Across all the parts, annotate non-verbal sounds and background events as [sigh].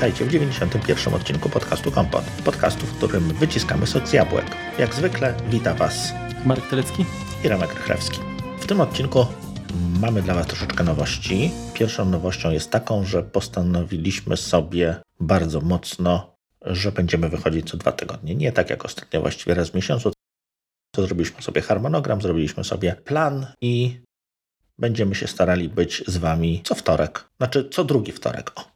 Witajcie w 91. odcinku podcastu Kompot. Podcastu, w którym wyciskamy sok z jabłek. Jak zwykle wita Was Marek Telecki i Remek Rychlewski. W tym odcinku mamy dla Was troszeczkę nowości. Pierwszą nowością jest taką, że postanowiliśmy sobie bardzo mocno, że będziemy wychodzić co dwa tygodnie. Nie tak jak ostatnio, właściwie raz w miesiącu. To zrobiliśmy sobie harmonogram, zrobiliśmy sobie plan i będziemy się starali być z Wami co wtorek. Znaczy co drugi wtorek. O,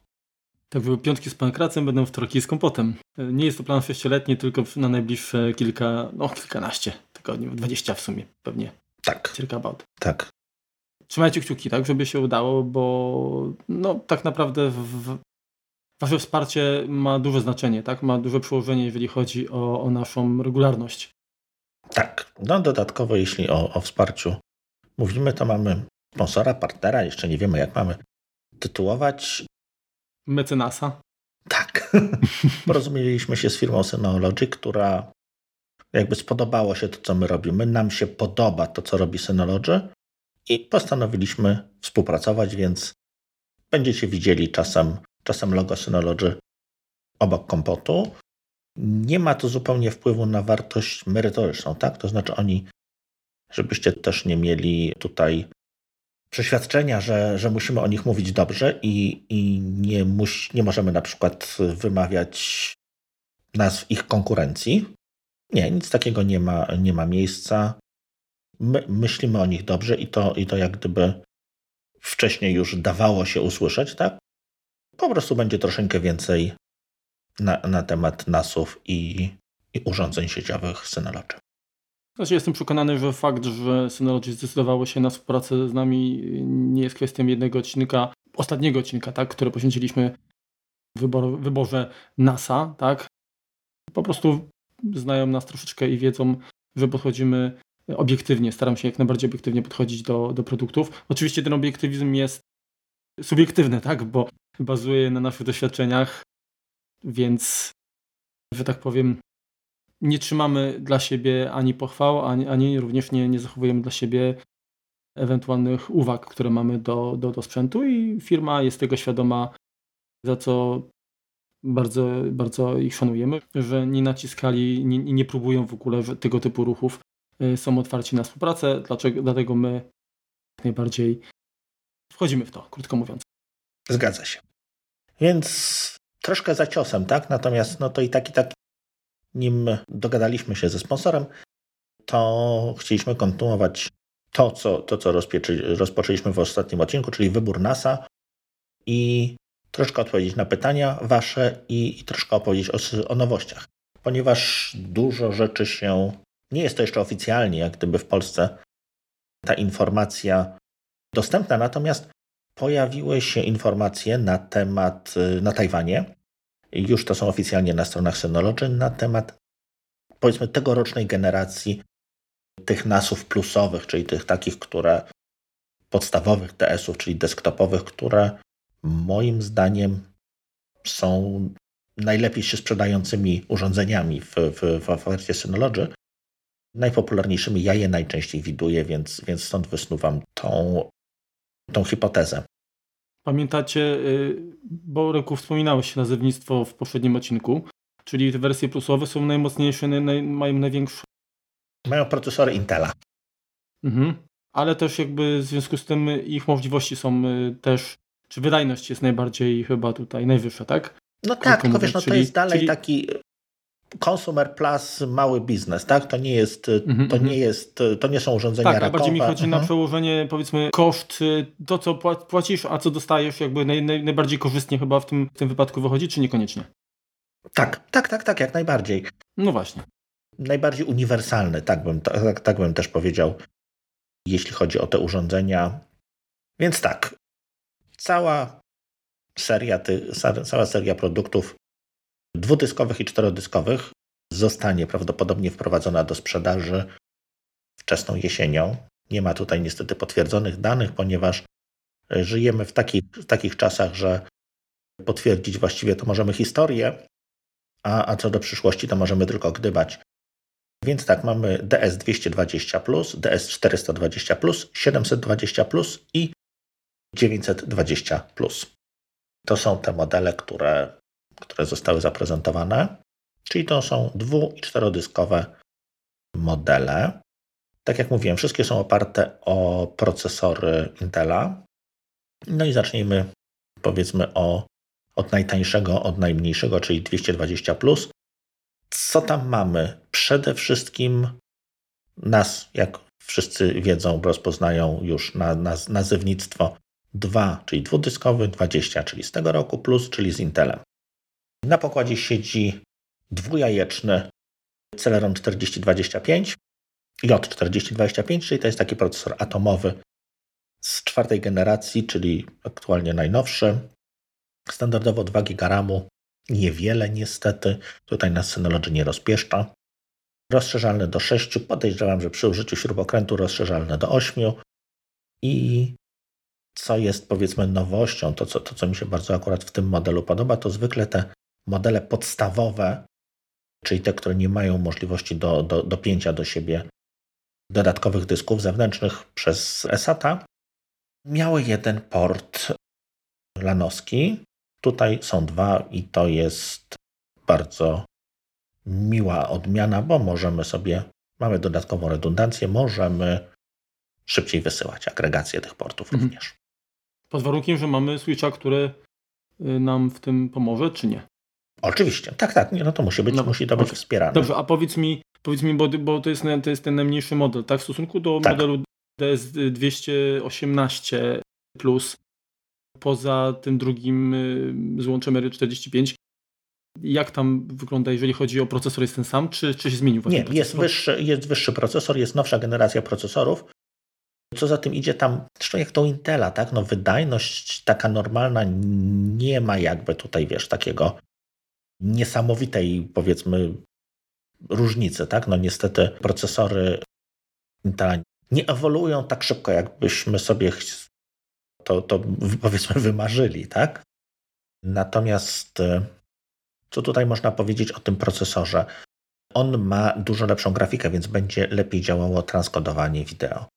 tak, były piątki z pankracem, będą wtorki z kompotem. Nie jest to plan sześcioletni, tylko na najbliższe kilka, no kilkanaście tygodni, dwadzieścia w sumie pewnie. Tak. Circa about. Tak. Trzymajcie kciuki, tak, żeby się udało, bo no tak naprawdę w, wasze wsparcie ma duże znaczenie, tak, ma duże przełożenie, jeżeli chodzi o, o naszą regularność. Tak, no dodatkowo jeśli o, o wsparciu mówimy, to mamy sponsora, partnera, jeszcze nie wiemy jak mamy tytułować. Mecenasa. Tak. [laughs] Porozumieliśmy się z firmą Synology, która jakby spodobało się to, co my robimy. Nam się podoba to, co robi Synology i postanowiliśmy współpracować, więc będziecie widzieli czasem, czasem logo Synology obok kompotu. Nie ma to zupełnie wpływu na wartość merytoryczną, tak? To znaczy oni, żebyście też nie mieli tutaj przeświadczenia, że, że musimy o nich mówić dobrze i, i nie, muś, nie możemy na przykład wymawiać nazw ich konkurencji. Nie, nic takiego nie ma, nie ma miejsca. My myślimy o nich dobrze i to, i to jak gdyby wcześniej już dawało się usłyszeć, tak? Po prostu będzie troszeczkę więcej na, na temat nasów i, i urządzeń sieciowych Synology. Znaczy jestem przekonany, że fakt, że Synology zdecydowało się na współpracę z nami nie jest kwestią jednego odcinka, ostatniego odcinka, tak, które poświęciliśmy wybor, wyborze NASA, tak. Po prostu znają nas troszeczkę i wiedzą, że podchodzimy obiektywnie, staram się jak najbardziej obiektywnie podchodzić do, do produktów. Oczywiście ten obiektywizm jest subiektywny, tak, bo bazuje na naszych doświadczeniach, więc, że tak powiem, nie trzymamy dla siebie ani pochwał, ani, ani również nie, nie zachowujemy dla siebie ewentualnych uwag, które mamy do, do, do sprzętu i firma jest tego świadoma, za co bardzo, bardzo ich szanujemy, że nie naciskali, nie, nie próbują w ogóle tego typu ruchów. Y, są otwarci na współpracę, dlaczego, dlatego my jak najbardziej wchodzimy w to, krótko mówiąc. Zgadza się. Więc troszkę za ciosem, tak? Natomiast no to i tak, i tak nim dogadaliśmy się ze sponsorem, to chcieliśmy kontynuować to, co, to, co rozpoczęliśmy w ostatnim odcinku, czyli wybór NASA i troszkę odpowiedzieć na pytania Wasze i, i troszkę opowiedzieć o, o nowościach, ponieważ dużo rzeczy się, nie jest to jeszcze oficjalnie, jak gdyby w Polsce ta informacja dostępna, natomiast pojawiły się informacje na temat na Tajwanie, już to są oficjalnie na stronach Synology, na temat powiedzmy tegorocznej generacji tych nasów plusowych, czyli tych takich, które podstawowych DS-ów, czyli desktopowych, które moim zdaniem są najlepiej się sprzedającymi urządzeniami w, w, w ofercie Synology. Najpopularniejszymi ja je najczęściej widuję, więc, więc stąd wysnuwam tą, tą hipotezę. Pamiętacie, y, bo Reku wspominałeś nazewnictwo w poprzednim odcinku, czyli te wersje plusowe są najmocniejsze, naj, mają największe. Mają procesory Intela. Mhm. Ale też jakby w związku z tym ich możliwości są y, też, czy wydajność jest najbardziej chyba tutaj najwyższa, tak? No tak, tylko wiesz, no to jest dalej czyli... taki Consumer Plus mały biznes, tak? To nie jest, mm-hmm, to nie jest, to nie są urządzenia tak, rakowe. bardziej mi chodzi na mhm. przełożenie, powiedzmy, koszt, to co płacisz, a co dostajesz, jakby naj, naj, najbardziej korzystnie chyba w tym, w tym wypadku wychodzi, czy niekoniecznie? Tak, tak, tak, tak, jak najbardziej. No właśnie. Najbardziej uniwersalny, tak bym, tak, tak bym też powiedział, jeśli chodzi o te urządzenia. Więc tak, cała seria, ty, cała seria produktów dwudyskowych i czterodyskowych zostanie prawdopodobnie wprowadzona do sprzedaży wczesną jesienią. Nie ma tutaj niestety potwierdzonych danych, ponieważ żyjemy w takich, takich czasach, że potwierdzić właściwie to możemy historię, a, a co do przyszłości to możemy tylko gdybać. Więc tak, mamy DS 220, DS 420, 720 i 920. To są te modele, które które zostały zaprezentowane, czyli to są dwu- i czterodyskowe modele. Tak jak mówiłem, wszystkie są oparte o procesory Intela. No i zacznijmy powiedzmy o, od najtańszego, od najmniejszego, czyli 220. Co tam mamy? Przede wszystkim nas, jak wszyscy wiedzą, rozpoznają już na, na nazewnictwo 2, czyli dwudyskowy, 20, czyli z tego roku, plus, czyli z Intelem. Na pokładzie siedzi dwujajeczny Celeron 4025, J4025, czyli to jest taki procesor atomowy z czwartej generacji, czyli aktualnie najnowszy. Standardowo 2 GB RAMu, niewiele niestety, tutaj nas Synology nie rozpieszcza. Rozszerzalny do 6, podejrzewam, że przy użyciu śrubokrętu rozszerzalny do 8 i co jest powiedzmy nowością, to co, to co mi się bardzo akurat w tym modelu podoba, to zwykle te modele podstawowe, czyli te, które nie mają możliwości do, do, dopięcia do siebie dodatkowych dysków zewnętrznych przez SATA, miały jeden port lanowski. Tutaj są dwa i to jest bardzo miła odmiana, bo możemy sobie, mamy dodatkową redundancję, możemy szybciej wysyłać agregację tych portów mhm. również. Pod warunkiem, że mamy switcha, który y, nam w tym pomoże, czy nie? Oczywiście, tak, tak, nie, no to musi być, no, musi to być okay. wspierane. Dobrze, a powiedz mi, powiedz mi bo, bo to, jest, to jest ten najmniejszy model, tak? W stosunku do tak. modelu DS218 plus, poza tym drugim y, złączem R45, jak tam wygląda, jeżeli chodzi o procesor, jest ten sam, czy, czy się zmienił? Nie, jest wyższy, jest wyższy procesor, jest nowsza generacja procesorów. Co za tym idzie tam, zresztą jak to Intela, tak? No wydajność taka normalna nie ma jakby tutaj, wiesz, takiego niesamowitej, powiedzmy, różnicy, tak? No niestety procesory Intela nie ewoluują tak szybko, jakbyśmy sobie to, to powiedzmy wymarzyli, tak? Natomiast e, co tutaj można powiedzieć o tym procesorze? On ma dużo lepszą grafikę, więc będzie lepiej działało transkodowanie wideo.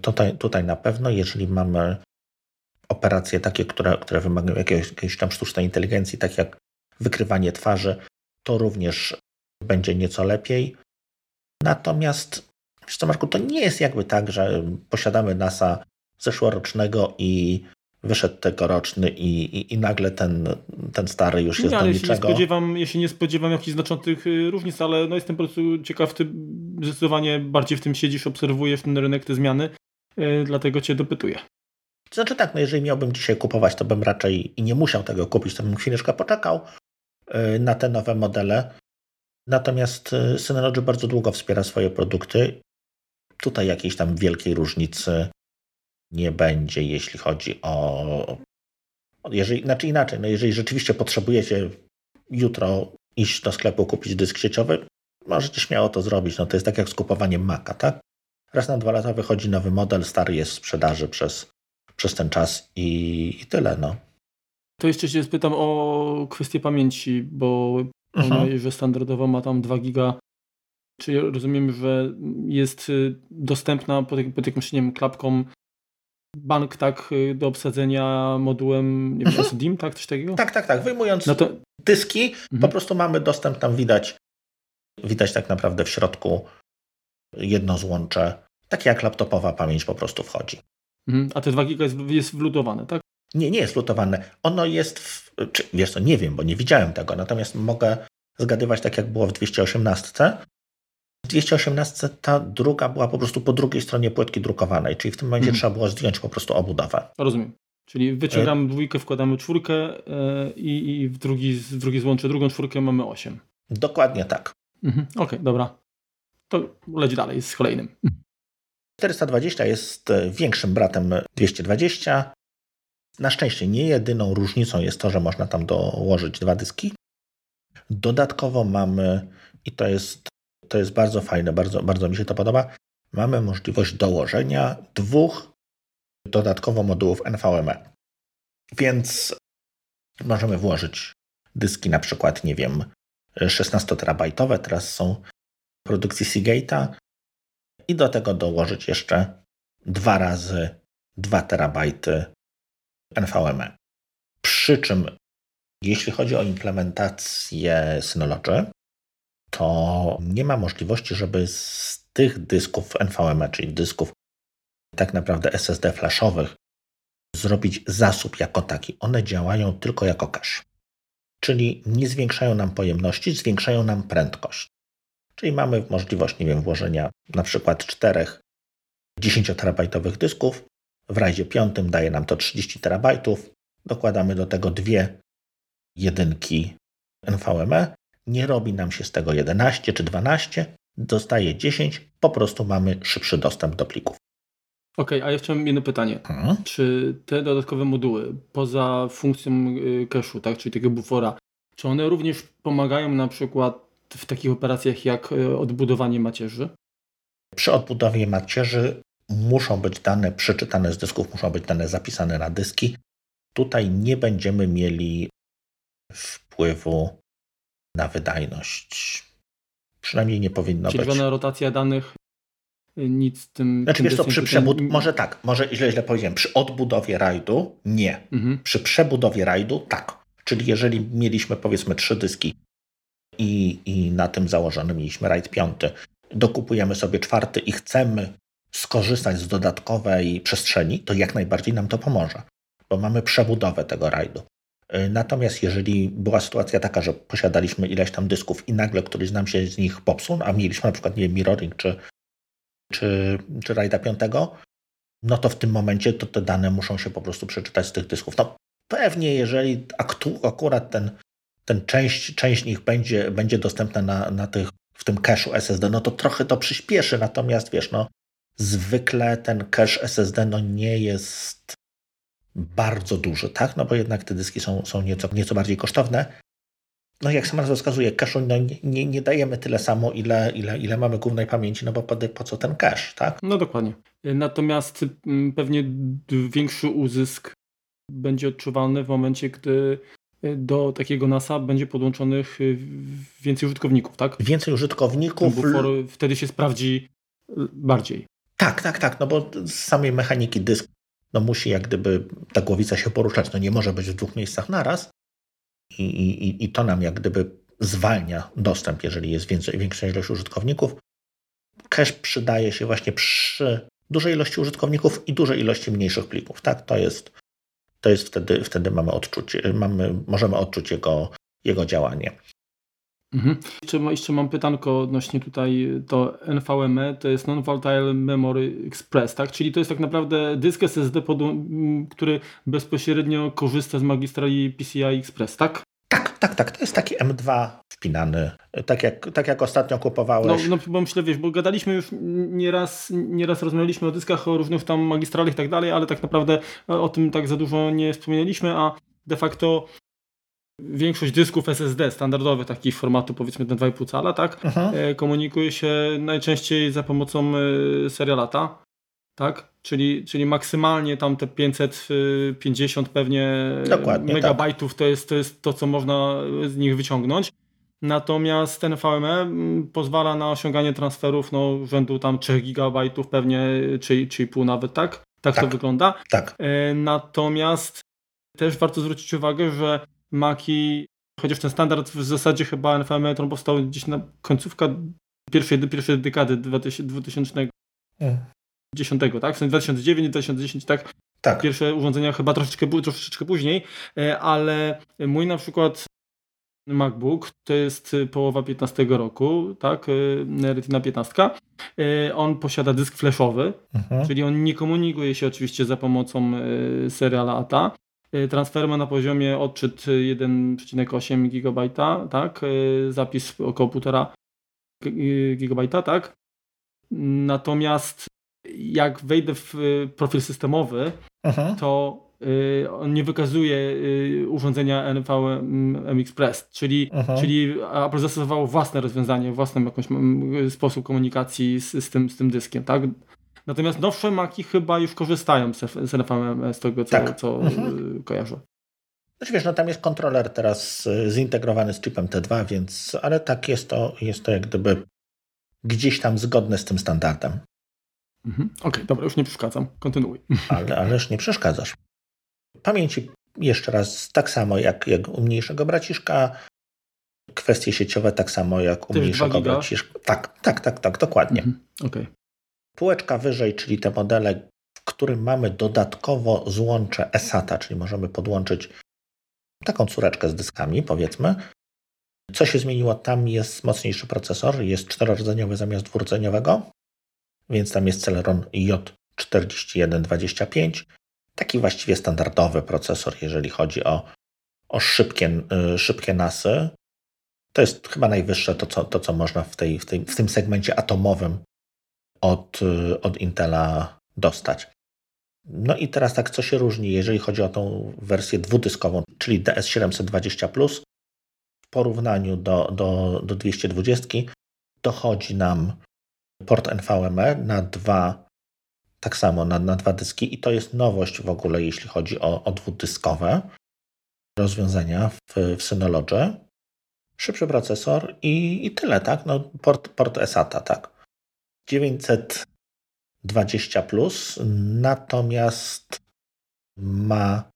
Tutaj, tutaj na pewno, jeżeli mamy operacje takie, które, które wymagają jakiegoś, jakiejś tam sztucznej inteligencji, tak jak wykrywanie twarzy, to również będzie nieco lepiej. Natomiast, wiesz co Marku, to nie jest jakby tak, że posiadamy NASA zeszłorocznego i wyszedł tegoroczny i, i, i nagle ten, ten stary już jest nie, do niczego. Ja się nie spodziewam, ja się nie spodziewam jakichś znaczących y, różnic, ale no jestem po prostu ciekaw, ty zdecydowanie bardziej w tym siedzisz, obserwujesz ten rynek, te zmiany, yy, dlatego cię dopytuję. Znaczy tak, no jeżeli miałbym dzisiaj kupować, to bym raczej i nie musiał tego kupić, to bym chwileczkę poczekał na te nowe modele. Natomiast yy, Synology bardzo długo wspiera swoje produkty. Tutaj jakiejś tam wielkiej różnicy nie będzie, jeśli chodzi o. Jeżeli, znaczy inaczej, no jeżeli rzeczywiście potrzebujecie jutro iść do sklepu kupić dysk sieciowy, możecie śmiało to zrobić. No to jest tak jak z kupowaniem Maca, tak? Raz na dwa lata wychodzi nowy model, stary jest w sprzedaży przez, przez ten czas i, i tyle. No. To jeszcze się spytam o kwestię pamięci, bo mhm. że standardowo ma tam 2 giga. Czy rozumiem, że jest y, dostępna pod, pod jakimś nie wiem, klapką bank tak y, do obsadzenia modułem, nie wiem, mhm. DIM, tak? Coś takiego? Tak, tak, tak. Wyjmując no to... dyski, mhm. po prostu mamy dostęp, tam widać, widać tak naprawdę w środku jedno złącze, takie jak laptopowa pamięć po prostu wchodzi. Mhm. A te 2 giga jest, jest wlutowane, tak? Nie, nie jest wlutowane. Ono jest, w, czy, wiesz co, nie wiem, bo nie widziałem tego, natomiast mogę zgadywać tak jak było w 218, w 218 ta druga była po prostu po drugiej stronie płytki drukowanej, czyli w tym momencie hmm. trzeba było zdjąć po prostu obudowę. Rozumiem. Czyli wyciągamy e... dwójkę, wkładamy czwórkę yy, i w drugi, w drugi złącze drugą czwórkę mamy 8. Dokładnie tak. Mhm. Okej, okay, dobra. To leć dalej z kolejnym. 420 jest e, większym bratem 220. Na szczęście nie jedyną różnicą jest to, że można tam dołożyć dwa dyski. Dodatkowo mamy, i to jest to jest bardzo fajne, bardzo, bardzo mi się to podoba. Mamy możliwość dołożenia dwóch dodatkowo modułów NVMe. Więc możemy włożyć dyski na przykład, nie wiem, 16-terabajtowe, teraz są produkcji Seagate'a i do tego dołożyć jeszcze dwa razy 2 terabajty NVMe. Przy czym Jeśli chodzi o implementację Synology, to nie ma możliwości, żeby z tych dysków NVMe, czyli dysków tak naprawdę SSD flashowych, zrobić zasób jako taki. One działają tylko jako cache. Czyli nie zwiększają nam pojemności, zwiększają nam prędkość. Czyli mamy możliwość, nie wiem, włożenia na przykład czterech 10-terabajtowych dysków. W RAIDzie 5 daje nam to 30 terabajtów. Dokładamy do tego dwie jedynki NVMe. Nie robi nam się z tego 11 czy 12, dostaje 10, po prostu mamy szybszy dostęp do plików. Okej, okay, a jeszcze mam jedno pytanie. Hmm? Czy te dodatkowe moduły, poza funkcją y, cache'u, tak, czyli tego bufora, czy one również pomagają na przykład w takich operacjach jak y, odbudowanie macierzy? Przy odbudowie macierzy muszą być dane przeczytane z dysków, muszą być dane zapisane na dyski. Tutaj nie będziemy mieli wpływu na wydajność. Przynajmniej nie powinno Czyli być. Czyli rotacja danych nic z tym. Znaczy, wiesz, to przy przebud... może tak, może źle, źle powiedziałem. Przy odbudowie rajdu nie. Mhm. Przy przebudowie rajdu tak. Czyli jeżeli mieliśmy powiedzmy trzy dyski i, i na tym założonym mieliśmy rajd piąty, dokupujemy sobie czwarty i chcemy skorzystać z dodatkowej przestrzeni, to jak najbardziej nam to pomoże, bo mamy przebudowę tego rajdu. Y, natomiast jeżeli była sytuacja taka, że posiadaliśmy ileś tam dysków i nagle któryś nam się z nich popsuł, a mieliśmy na przykład nie wiem, mirroring czy, czy, czy RAIDa 5, no to w tym momencie to te dane muszą się po prostu przeczytać z tych dysków. No pewnie jeżeli aktu, akurat ten, ten część, część nich będzie, będzie dostępna na, na tych, w tym cache'u SSD, no to trochę to przyspieszy, natomiast wiesz, no zwykle ten cache SSD no nie jest bardzo duży, tak? No bo jednak te dyski są, są nieco, nieco bardziej kosztowne. No jak sama nazwa wskazuje, cache'u no nie, nie dajemy tyle samo, ile, ile, ile mamy głównej pamięci, no bo po, po co ten cache, tak? No dokładnie. Natomiast mm, pewnie większy uzysk będzie odczuwalny w momencie, gdy y, do takiego NASA będzie podłączonych y, więcej użytkowników, tak? Więcej użytkowników. wtedy się sprawdzi y, bardziej. Tak, tak, tak, no bo z samej mechaniki dysk no musi jak gdyby ta głowica się poruszać, no nie może być w dwóch miejscach naraz i, i, i to nam jak gdyby zwalnia dostęp, jeżeli jest więcej, większa ilość użytkowników. Cache przydaje się właśnie przy dużej ilości użytkowników i dużej ilości mniejszych plików. Tak, to jest, to jest wtedy, wtedy mamy odczucie, mamy, możemy odczuć jego, jego działanie. Mhm. Jeszcze, jeszcze mam pytanko odnośnie tutaj to NVMe, to jest Non-Volatile Memory Express, tak? Czyli to jest tak naprawdę dysk SSD, który bezpośrednio korzysta z magistrali PCI Express, tak? Tak, tak, tak. To jest taki M2 wpinany, tak jak, tak jak ostatnio kupowałeś. No, no bo myślę, wiesz, bo gadaliśmy już nieraz, nieraz rozmawialiśmy o dyskach, o różnych tam magistralach i tak dalej, ale tak naprawdę o tym tak za dużo nie wspomnieliśmy, a de facto Większość dysków SSD standardowych, takich formatu powiedzmy na 2,5 cala, tak, mhm. E, komunikuje się najczęściej za pomocą e, serialata, tak, czyli, czyli maksymalnie tam te 550 pewnie Dokładnie, megabajtów tak. to, jest, to jest to, co można z nich wyciągnąć. Natomiast ten VME pozwala na osiąganie transferów no, rzędu tam 3 gigabajtów pewnie, czy, czy pół nawet, tak? Tak, tak to wygląda. Tak. E, natomiast też warto zwrócić uwagę, że Maki, chociaż ten standard w zasadzie chyba NVMe on powstał gdzieś na końcówka pierwszej, pierwszej dekady 2010, tak? W sensie 2009, 2010, tak? Tak. Pierwsze urządzenia chyba troszeczkę, troszeczkę później, e, ale mój na przykład MacBook to jest połowa 15 roku, tak? E, Retina 15. E, on posiada dysk flashowy, mhm. czyli on nie komunikuje się oczywiście za pomocą seriala ATA. Y, transfer ma na poziomie odczyt 1,8 GB, tak? Y, zapis około 1,5 GB, tak? Natomiast jak wejdę w y, profil systemowy, Aha. to on nie wykazuje urządzenia NVM Express, czyli, czyli Apple zastosowało własne rozwiązanie, własny jakiś sposób komunikacji z, z, tym, z tym dyskiem, tak? Natomiast nowsze Maki chyba już korzystają z, NFM z tego, co, tak. co mhm. kojarzę. Znaczy wiesz, no tam jest kontroler teraz y, zintegrowany z chipem T2, więc, ale tak jest to, jest to jak gdyby gdzieś tam zgodne z tym standardem. Mhm. Okej, okay, dobra, już nie przeszkadzam. Kontynuuj. [laughs] Ale, ależ nie przeszkadzasz. Pamięci jeszcze raz, tak samo jak, jak u mniejszego braciszka, kwestie sieciowe tak samo jak u Też mniejszego braciszka. Tak, tak, tak, tak, dokładnie. Mhm. Okay. Półeczka wyżej, czyli te modele, w którym mamy dodatkowo złącze eSATA, czyli możemy podłączyć taką córeczkę z dyskami, powiedzmy. Co się zmieniło? Tam jest mocniejszy procesor, jest czterordzeniowy zamiast dwurdzeniowego, więc tam jest Celeron J4125. Taki właściwie standardowy procesor, jeżeli chodzi o, o szybkie, y, szybkie NASy. To jest chyba najwyższe to, co, to, co można w, tej, w, tej, w tym segmencie atomowym od, od Intela dostać. No i teraz tak, co się różni, jeżeli chodzi o tą wersję dwudyskową, czyli DS720 w porównaniu do, do, do 220 dochodzi nam port NVMe na dwa, tak samo na, na dwa dyski i to jest nowość w ogóle, jeśli chodzi o, o dwudyskowe rozwiązania w, w Synology. Szybszy procesor i, i tyle, tak? No, port, port SATA, tak. 920 plus, natomiast ma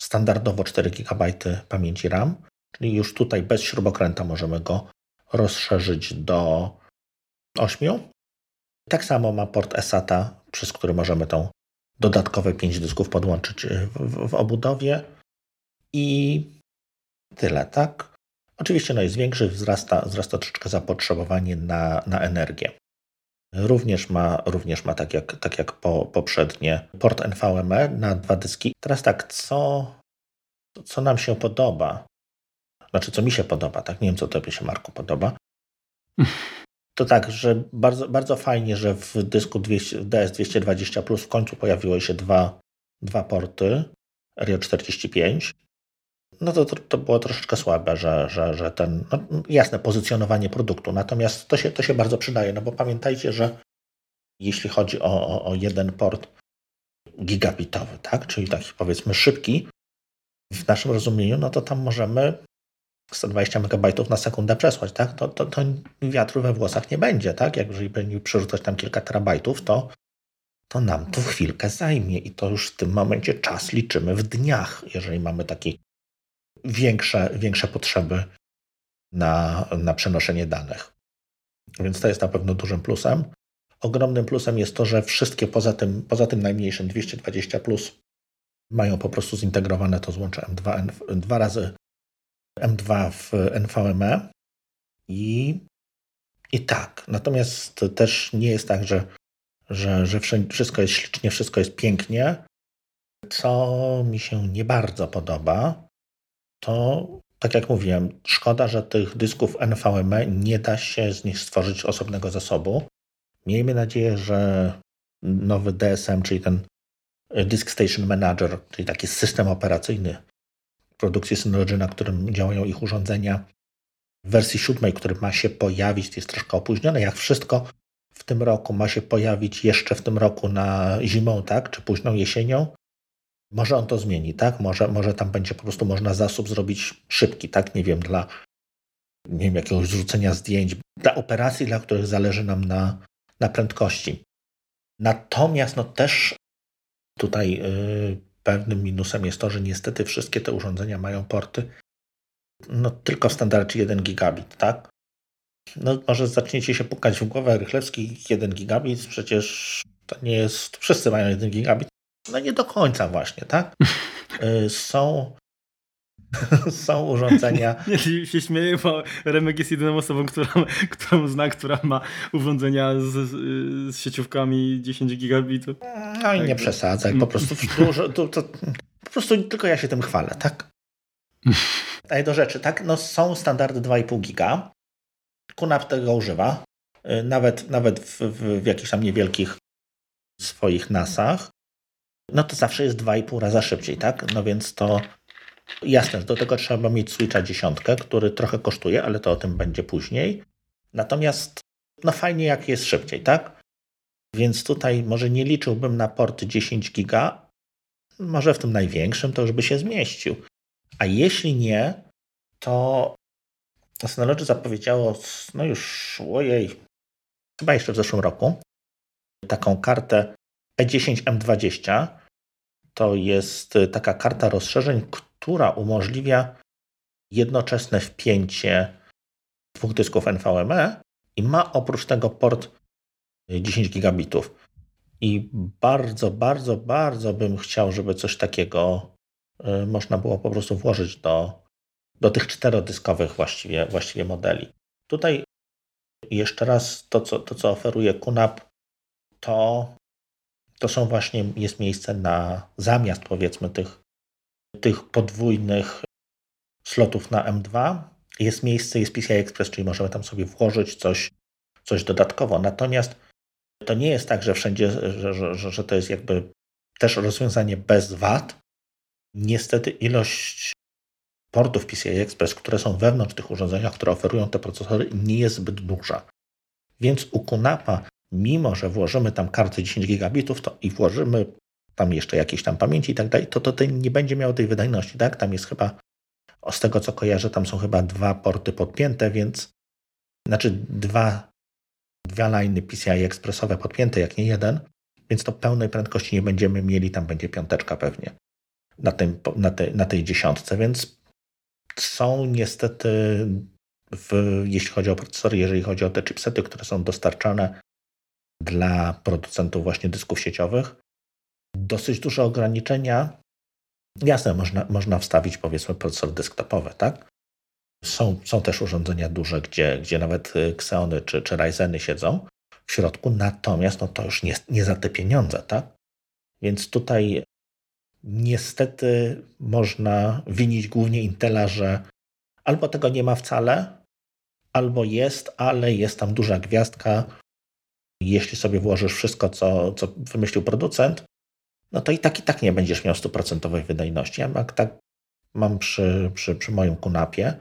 standardowo 4 GB pamięci RAM, czyli już tutaj bez śrubokręta możemy go rozszerzyć do 8. Tak samo ma port SATA, przez który możemy tą dodatkowe 5 dysków podłączyć w, w, w obudowie i tyle, tak? Oczywiście no jest większy, wzrasta, wzrasta troszeczkę zapotrzebowanie na, na energię. Również ma, również ma tak jak, tak jak po, poprzednie, port NVMe na dwa dyski. Teraz tak, co, co nam się podoba? Znaczy, co mi się podoba, tak? Nie wiem, co tobie się, Marku, podoba. [laughs] To tak, że bardzo, bardzo fajnie, że w dysku 200, DS220 Plus w końcu pojawiły się dwa, dwa porty Rio 45 no to, to było troszeczkę słabe, że, że, że ten, no jasne, pozycjonowanie produktu, natomiast to się, to się bardzo przydaje, no bo pamiętajcie, że jeśli chodzi o, o, o jeden port gigabitowy, tak, czyli taki powiedzmy szybki, w naszym rozumieniu, no to tam możemy 120 MB na sekundę przesłać, tak? To, to, to wiatru we włosach nie będzie, tak? Jak jeżeli będziemy przerzucać tam kilka terabajtów, to, to nam to chwilkę zajmie i to już w tym momencie czas liczymy w dniach, jeżeli mamy taki większe, większe potrzeby na, na przenoszenie danych. Więc to jest na pewno dużym plusem. Ogromnym plusem jest to, że wszystkie poza tym, poza tym najmniejszym 220 plus mają po prostu zintegrowane to złącze M2, dwa razy M2 w NVMe i, i tak. Natomiast też nie jest tak, że, że, że wszystko jest ślicznie, wszystko jest pięknie. Co mi się nie bardzo podoba, to tak jak mówiłem, szkoda, że tych dysków NVMe nie da się z nich stworzyć osobnego zasobu. Miejmy nadzieję, że nowy DSM, czyli ten Disk Station Manager, czyli taki system operacyjny produkcji Synology, na którym działają ich urządzenia, w wersji siódmej, który ma się pojawić, jest troszkę opóźnione, jak wszystko w tym roku ma się pojawić jeszcze w tym roku na zimą, tak, czy późną jesienią, może on to zmieni, tak? Może, może tam będzie po prostu można zasób zrobić szybki, tak? Nie wiem, dla nie wiem, jakiegoś zrzucenia zdjęć, dla operacji, dla których zależy nam na, na prędkości. Natomiast no też tutaj yy, pewnym minusem jest to, że niestety wszystkie te urządzenia mają porty no tylko w standardzie 1 gigabit, tak? No może zaczniecie się pukać w głowę, Rychlewski 1 gigabit, przecież to nie jest, wszyscy mają 1 gigabit, no nie do końca właśnie, tak? Y, są [laughs] są urządzenia. [laughs] Nie się śmieję, bo Remek jest jedyną osobą, która, [laughs] którą zna, która ma urządzenia z, z sieciówkami 10 gigabitów. No i tak. nie przesadzaj, po prostu dużo, to, to, po prostu tylko ja się tym chwalę, tak? A do rzeczy, tak? No są standardy 2,5 giga. Kunap tego używa. Y, nawet, nawet w, w, w jakichś tam niewielkich swoich nasach no to zawsze jest 2,5 raza szybciej, tak? No więc to jasne, do tego trzeba mieć Switcha dziesiątkę, który trochę kosztuje, ale to o tym będzie później. Natomiast no fajnie jak jest szybciej, tak? Więc tutaj może nie liczyłbym na port 10 giga, może w tym największym to już by się zmieścił. A jeśli nie, to Synology zapowiedziało, no już, ojej, chyba jeszcze w zeszłym roku, taką kartę E10 M20, to jest taka karta rozszerzeń, która umożliwia jednoczesne wpięcie dwóch dysków NVMe i ma oprócz tego port 10 gigabitów. I bardzo, bardzo, bardzo bym chciał, żeby coś takiego y, można było po prostu włożyć do, do tych czterodyskowych właściwie, właściwie modeli. Tutaj jeszcze raz to, co, to, co oferuje QNAP, to, to są właśnie, jest miejsce na zamiast powiedzmy tych, tych podwójnych slotów na M2, jest miejsce, jest PCI Express, czyli możemy tam sobie włożyć coś, coś dodatkowo. Natomiast to nie jest tak, że wszędzie, że, że, że to jest jakby też rozwiązanie bez wad. Niestety ilość portów PCI Express, które są wewnątrz tych urządzeniach, które oferują te procesory, nie jest zbyt duża. Więc u Kunapa, mimo że włożymy tam karty 10 gigabitów to i włożymy tam jeszcze jakieś tam pamięci i tak dalej, to to nie będzie miało tej wydajności, tak? Tam jest chyba, z tego co kojarzę, tam są chyba dwa porty podpięte, więc znaczy dwa, dwa liny PCI Expressowe podpięte, jak nie jeden, więc to pełnej prędkości nie będziemy mieli, tam będzie piąteczka pewnie na, tym, na, tej, na tej dziesiątce, więc są niestety, w, jeśli chodzi o procesory, jeżeli chodzi o te chipsety, które są dostarczane dla producentów właśnie dysków sieciowych, dosyć duże ograniczenia. Jasne, można, można wstawić powiedzmy procesor desktopowy, tak? Są, są też urządzenia duże, gdzie, gdzie nawet Xeony czy, czy Ryzeny siedzą w środku, natomiast no to już nie, nie za te pieniądze, tak? Więc tutaj niestety można winić głównie Intela, że albo tego nie ma wcale, albo jest, ale jest tam duża gwiazdka. Jeśli sobie włożysz wszystko, co, co wymyślił producent, no to i tak i tak nie będziesz miał stuprocentowej wydajności. Ja tak mam przy, przy, przy moim kunapie,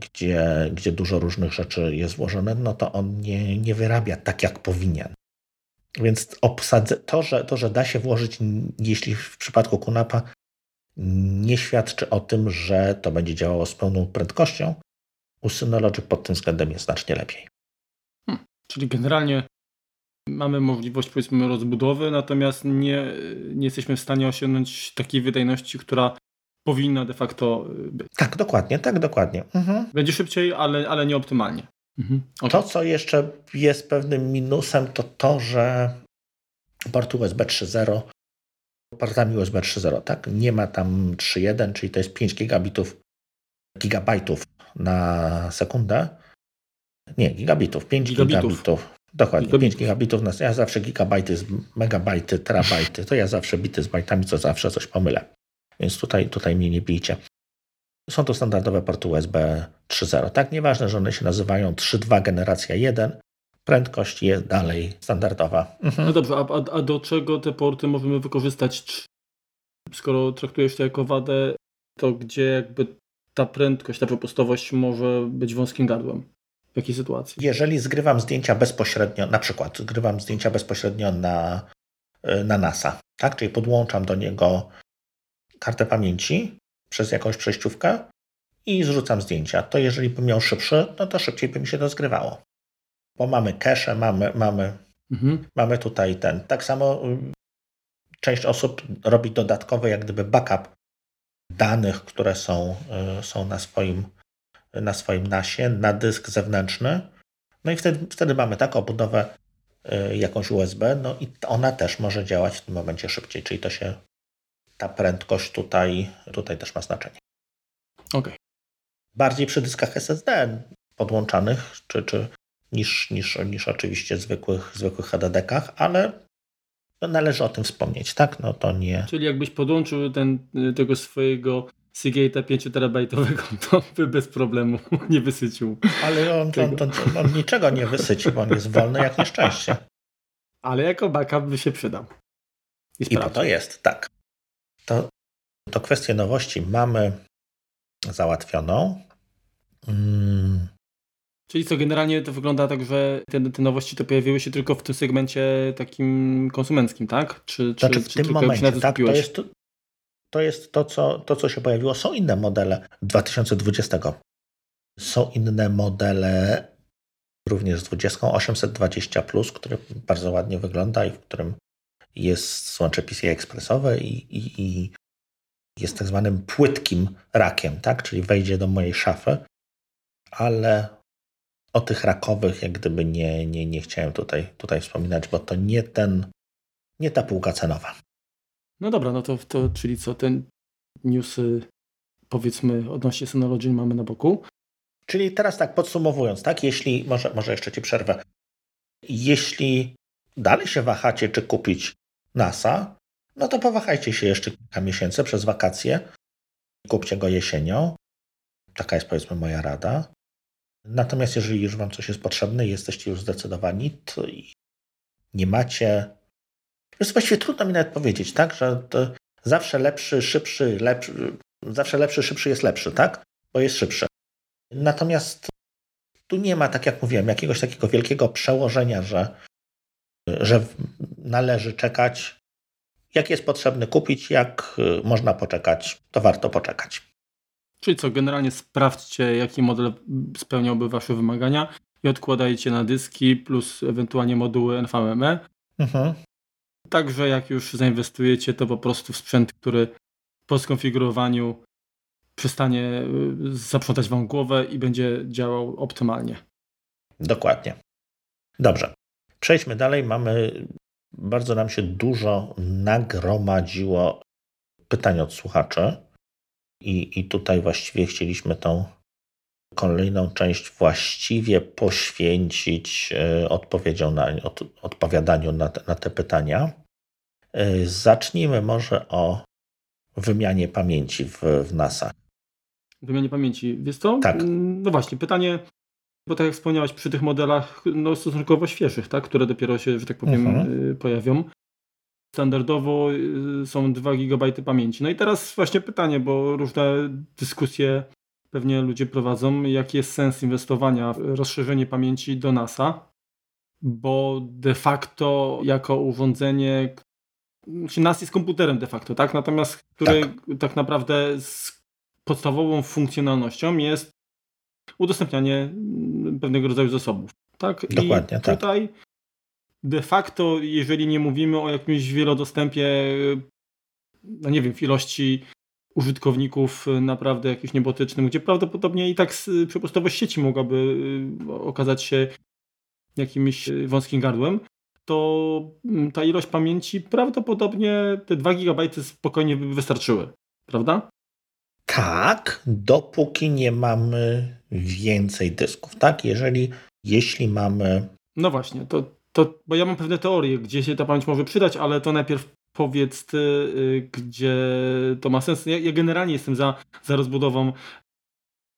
gdzie, gdzie dużo różnych rzeczy jest włożone, no to on nie, nie wyrabia tak, jak powinien. Więc to, że, to, że da się włożyć, jeśli w przypadku Kunapa, nie świadczy o tym, że to będzie działało z pełną prędkością. U Synology pod tym względem jest znacznie lepiej. Hmm, czyli generalnie mamy możliwość powiedzmy rozbudowy, natomiast nie, nie jesteśmy w stanie osiągnąć takiej wydajności, która powinna de facto być. Tak, dokładnie, tak, dokładnie. Mhm. Będzie szybciej, ale, ale nie optymalnie. Mhm. Okay. To, co jeszcze jest pewnym minusem, to to, że port USB 3.0 portami USB 3.0, tak? Nie ma tam 3.1, czyli to jest 5 gigabitów, gigabajtów na sekundę. Nie, gigabitów, 5 gigabitów. gigabitów. Dokładnie, gigabitów. 5 gigabitów na Ja zawsze gigabajty, megabajty, terabajty. To ja zawsze bity z bajtami, co zawsze coś pomylę. Więc tutaj, tutaj mnie nie bijcie. Są to standardowe porty USB 3.0. Tak, nieważne, że one się nazywają 3.2 generacja 1, prędkość jest dalej standardowa. Mhm. No dobrze, a, a, do czego te porty możemy wykorzystać? Skoro traktujesz to jako wadę, to gdzie jakby ta prędkość, ta przepustowość może być wąskim gardłem? Sytuacji? Jeżeli zgrywam zdjęcia bezpośrednio, na przykład zgrywam zdjęcia bezpośrednio na, na NASA, tak? czyli podłączam do niego kartę pamięci, przez jakąś przejściówkę i zrzucam zdjęcia. To jeżeli bym miał szybszy, no to szybciej by mi się to zgrywało. Bo mamy cache, mamy, mamy, mhm. mamy tutaj ten. Tak samo y, część osób robi dodatkowy jak gdyby backup danych, które są, y, są na, swoim, na swoim nasie, na dysk zewnętrzny. No i wtedy, wtedy mamy taką budowę y, jakąś USB, no i ona też może działać w tym momencie szybciej, czyli to się ta prędkość tutaj, tutaj też ma znaczenie. Okay. Bardziej przy dyskach SSD podłączanych, czy, czy niż, niż, niż oczywiście zwykłych, zwykłych HDD-kach, ale należy o tym wspomnieć, tak? No to nie. Czyli jakbyś podłączył ten, tego swojego Seagate'a 5 terabajtowego, [laughs] to by bez problemu [laughs] nie wysycił. Ale on, on, on, on, niczego nie wysyci, bo on jest wolny jak nieszczęście. Ale jako backup by się przydał. I, I po to jest, tak to, to kwestię nowości mamy załatwioną. Mm. Czyli co, generalnie to wygląda tak, że te, te, nowości to pojawiły się tylko w tym segmencie takim konsumenckim, tak? Czy, znaczy czy, w czy tym momencie, tak, to jest, to, jest to, co, to, co się pojawiło. Są inne modele 2020. Są inne modele również z 20, 820, który bardzo ładnie wygląda i w którym jest złącze PCI ekspresowe i, i, i jest tak zwanym płytkim rakiem, tak? czyli wejdzie do mojej szafy, ale o tych rakowych jak gdyby nie, nie, nie chciałem tutaj, tutaj wspominać, bo to nie ten, nie ta półka cenowa. No dobra, no to, to czyli co, ten newsy powiedzmy odnośnie Synology mamy na boku. Czyli teraz tak podsumowując, tak, jeśli, może, może jeszcze Ci przerwę, jeśli dalej się wahacie, czy kupić NASA, no to powahajcie się jeszcze kilka miesięcy przez wakacje, kupcie go jesienią, taka jest powiedzmy moja rada. Natomiast jeżeli już Wam coś jest potrzebne i jesteście już zdecydowani, to nie macie. Jest właściwie trudno mi nawet powiedzieć, tak, że zawsze lepszy, szybszy, lepszy, zawsze lepszy, szybszy jest lepszy, tak? Bo jest szybszy. Natomiast tu nie ma, tak jak mówiłem, jakiegoś takiego wielkiego przełożenia, że, że należy czekać. Jak jest potrzebny kupić, jak można poczekać, to warto poczekać. Czyli co, generalnie sprawdźcie, jaki model spełniałby Wasze wymagania i odkładajcie na dyski plus ewentualnie moduły NVMe. Mhm. Także jak już zainwestujecie, to po prostu w sprzęt, który po skonfigurowaniu przestanie y, zaprzątać Wam głowę i będzie działał optymalnie. Dokładnie. Dobrze. Przejdźmy dalej. Mamy, bardzo nam się dużo nagromadziło pytań od słuchaczy. I, I tutaj właściwie chcieliśmy tą kolejną część właściwie poświęcić e, odpowiedzią na, od, odpowiadaniu na te, na te pytania. E, zacznijmy może o wymianie pamięci w, w NASA. Wymianie pamięci. Wiesz co? Tak. Mm, no właśnie, pytanie, bo tak jak wspomniałeś, przy tych modelach no, stosunkowo świeżych, tak, które dopiero się, że tak powiem, mhm. Y, pojawią, standardowo y, są 2 GB pamięci. No i teraz właśnie pytanie, bo różne dyskusje pewnie ludzie prowadzą, jaki jest sens inwestowania w rozszerzenie pamięci do NASA, bo de facto jako urządzenie, znaczy NAS jest komputerem de facto, tak? Natomiast który tak, tak naprawdę z podstawową funkcjonalnością jest udostępnianie pewnego rodzaju zasobów. Tak? Dokładnie, I tak. tutaj tak de facto, jeżeli nie mówimy o jakimś wielodostępie, no nie wiem, w ilości użytkowników naprawdę jakimś niebotycznym, gdzie prawdopodobnie i tak przepustowość sieci mogłaby y, okazać się jakimś wąskim gardłem, to mm, ta ilość pamięci prawdopodobnie te 2 GB spokojnie by wystarczyły, prawda? Tak, dopóki nie mamy więcej dysków, tak? Jeżeli, jeśli mamy... No właśnie, to to, bo ja mam pewne teorie, gdzie się ta pamięć może przydać, ale to najpierw powiedz ty, y, gdzie to ma sens. Ja, ja, generalnie jestem za, za rozbudową,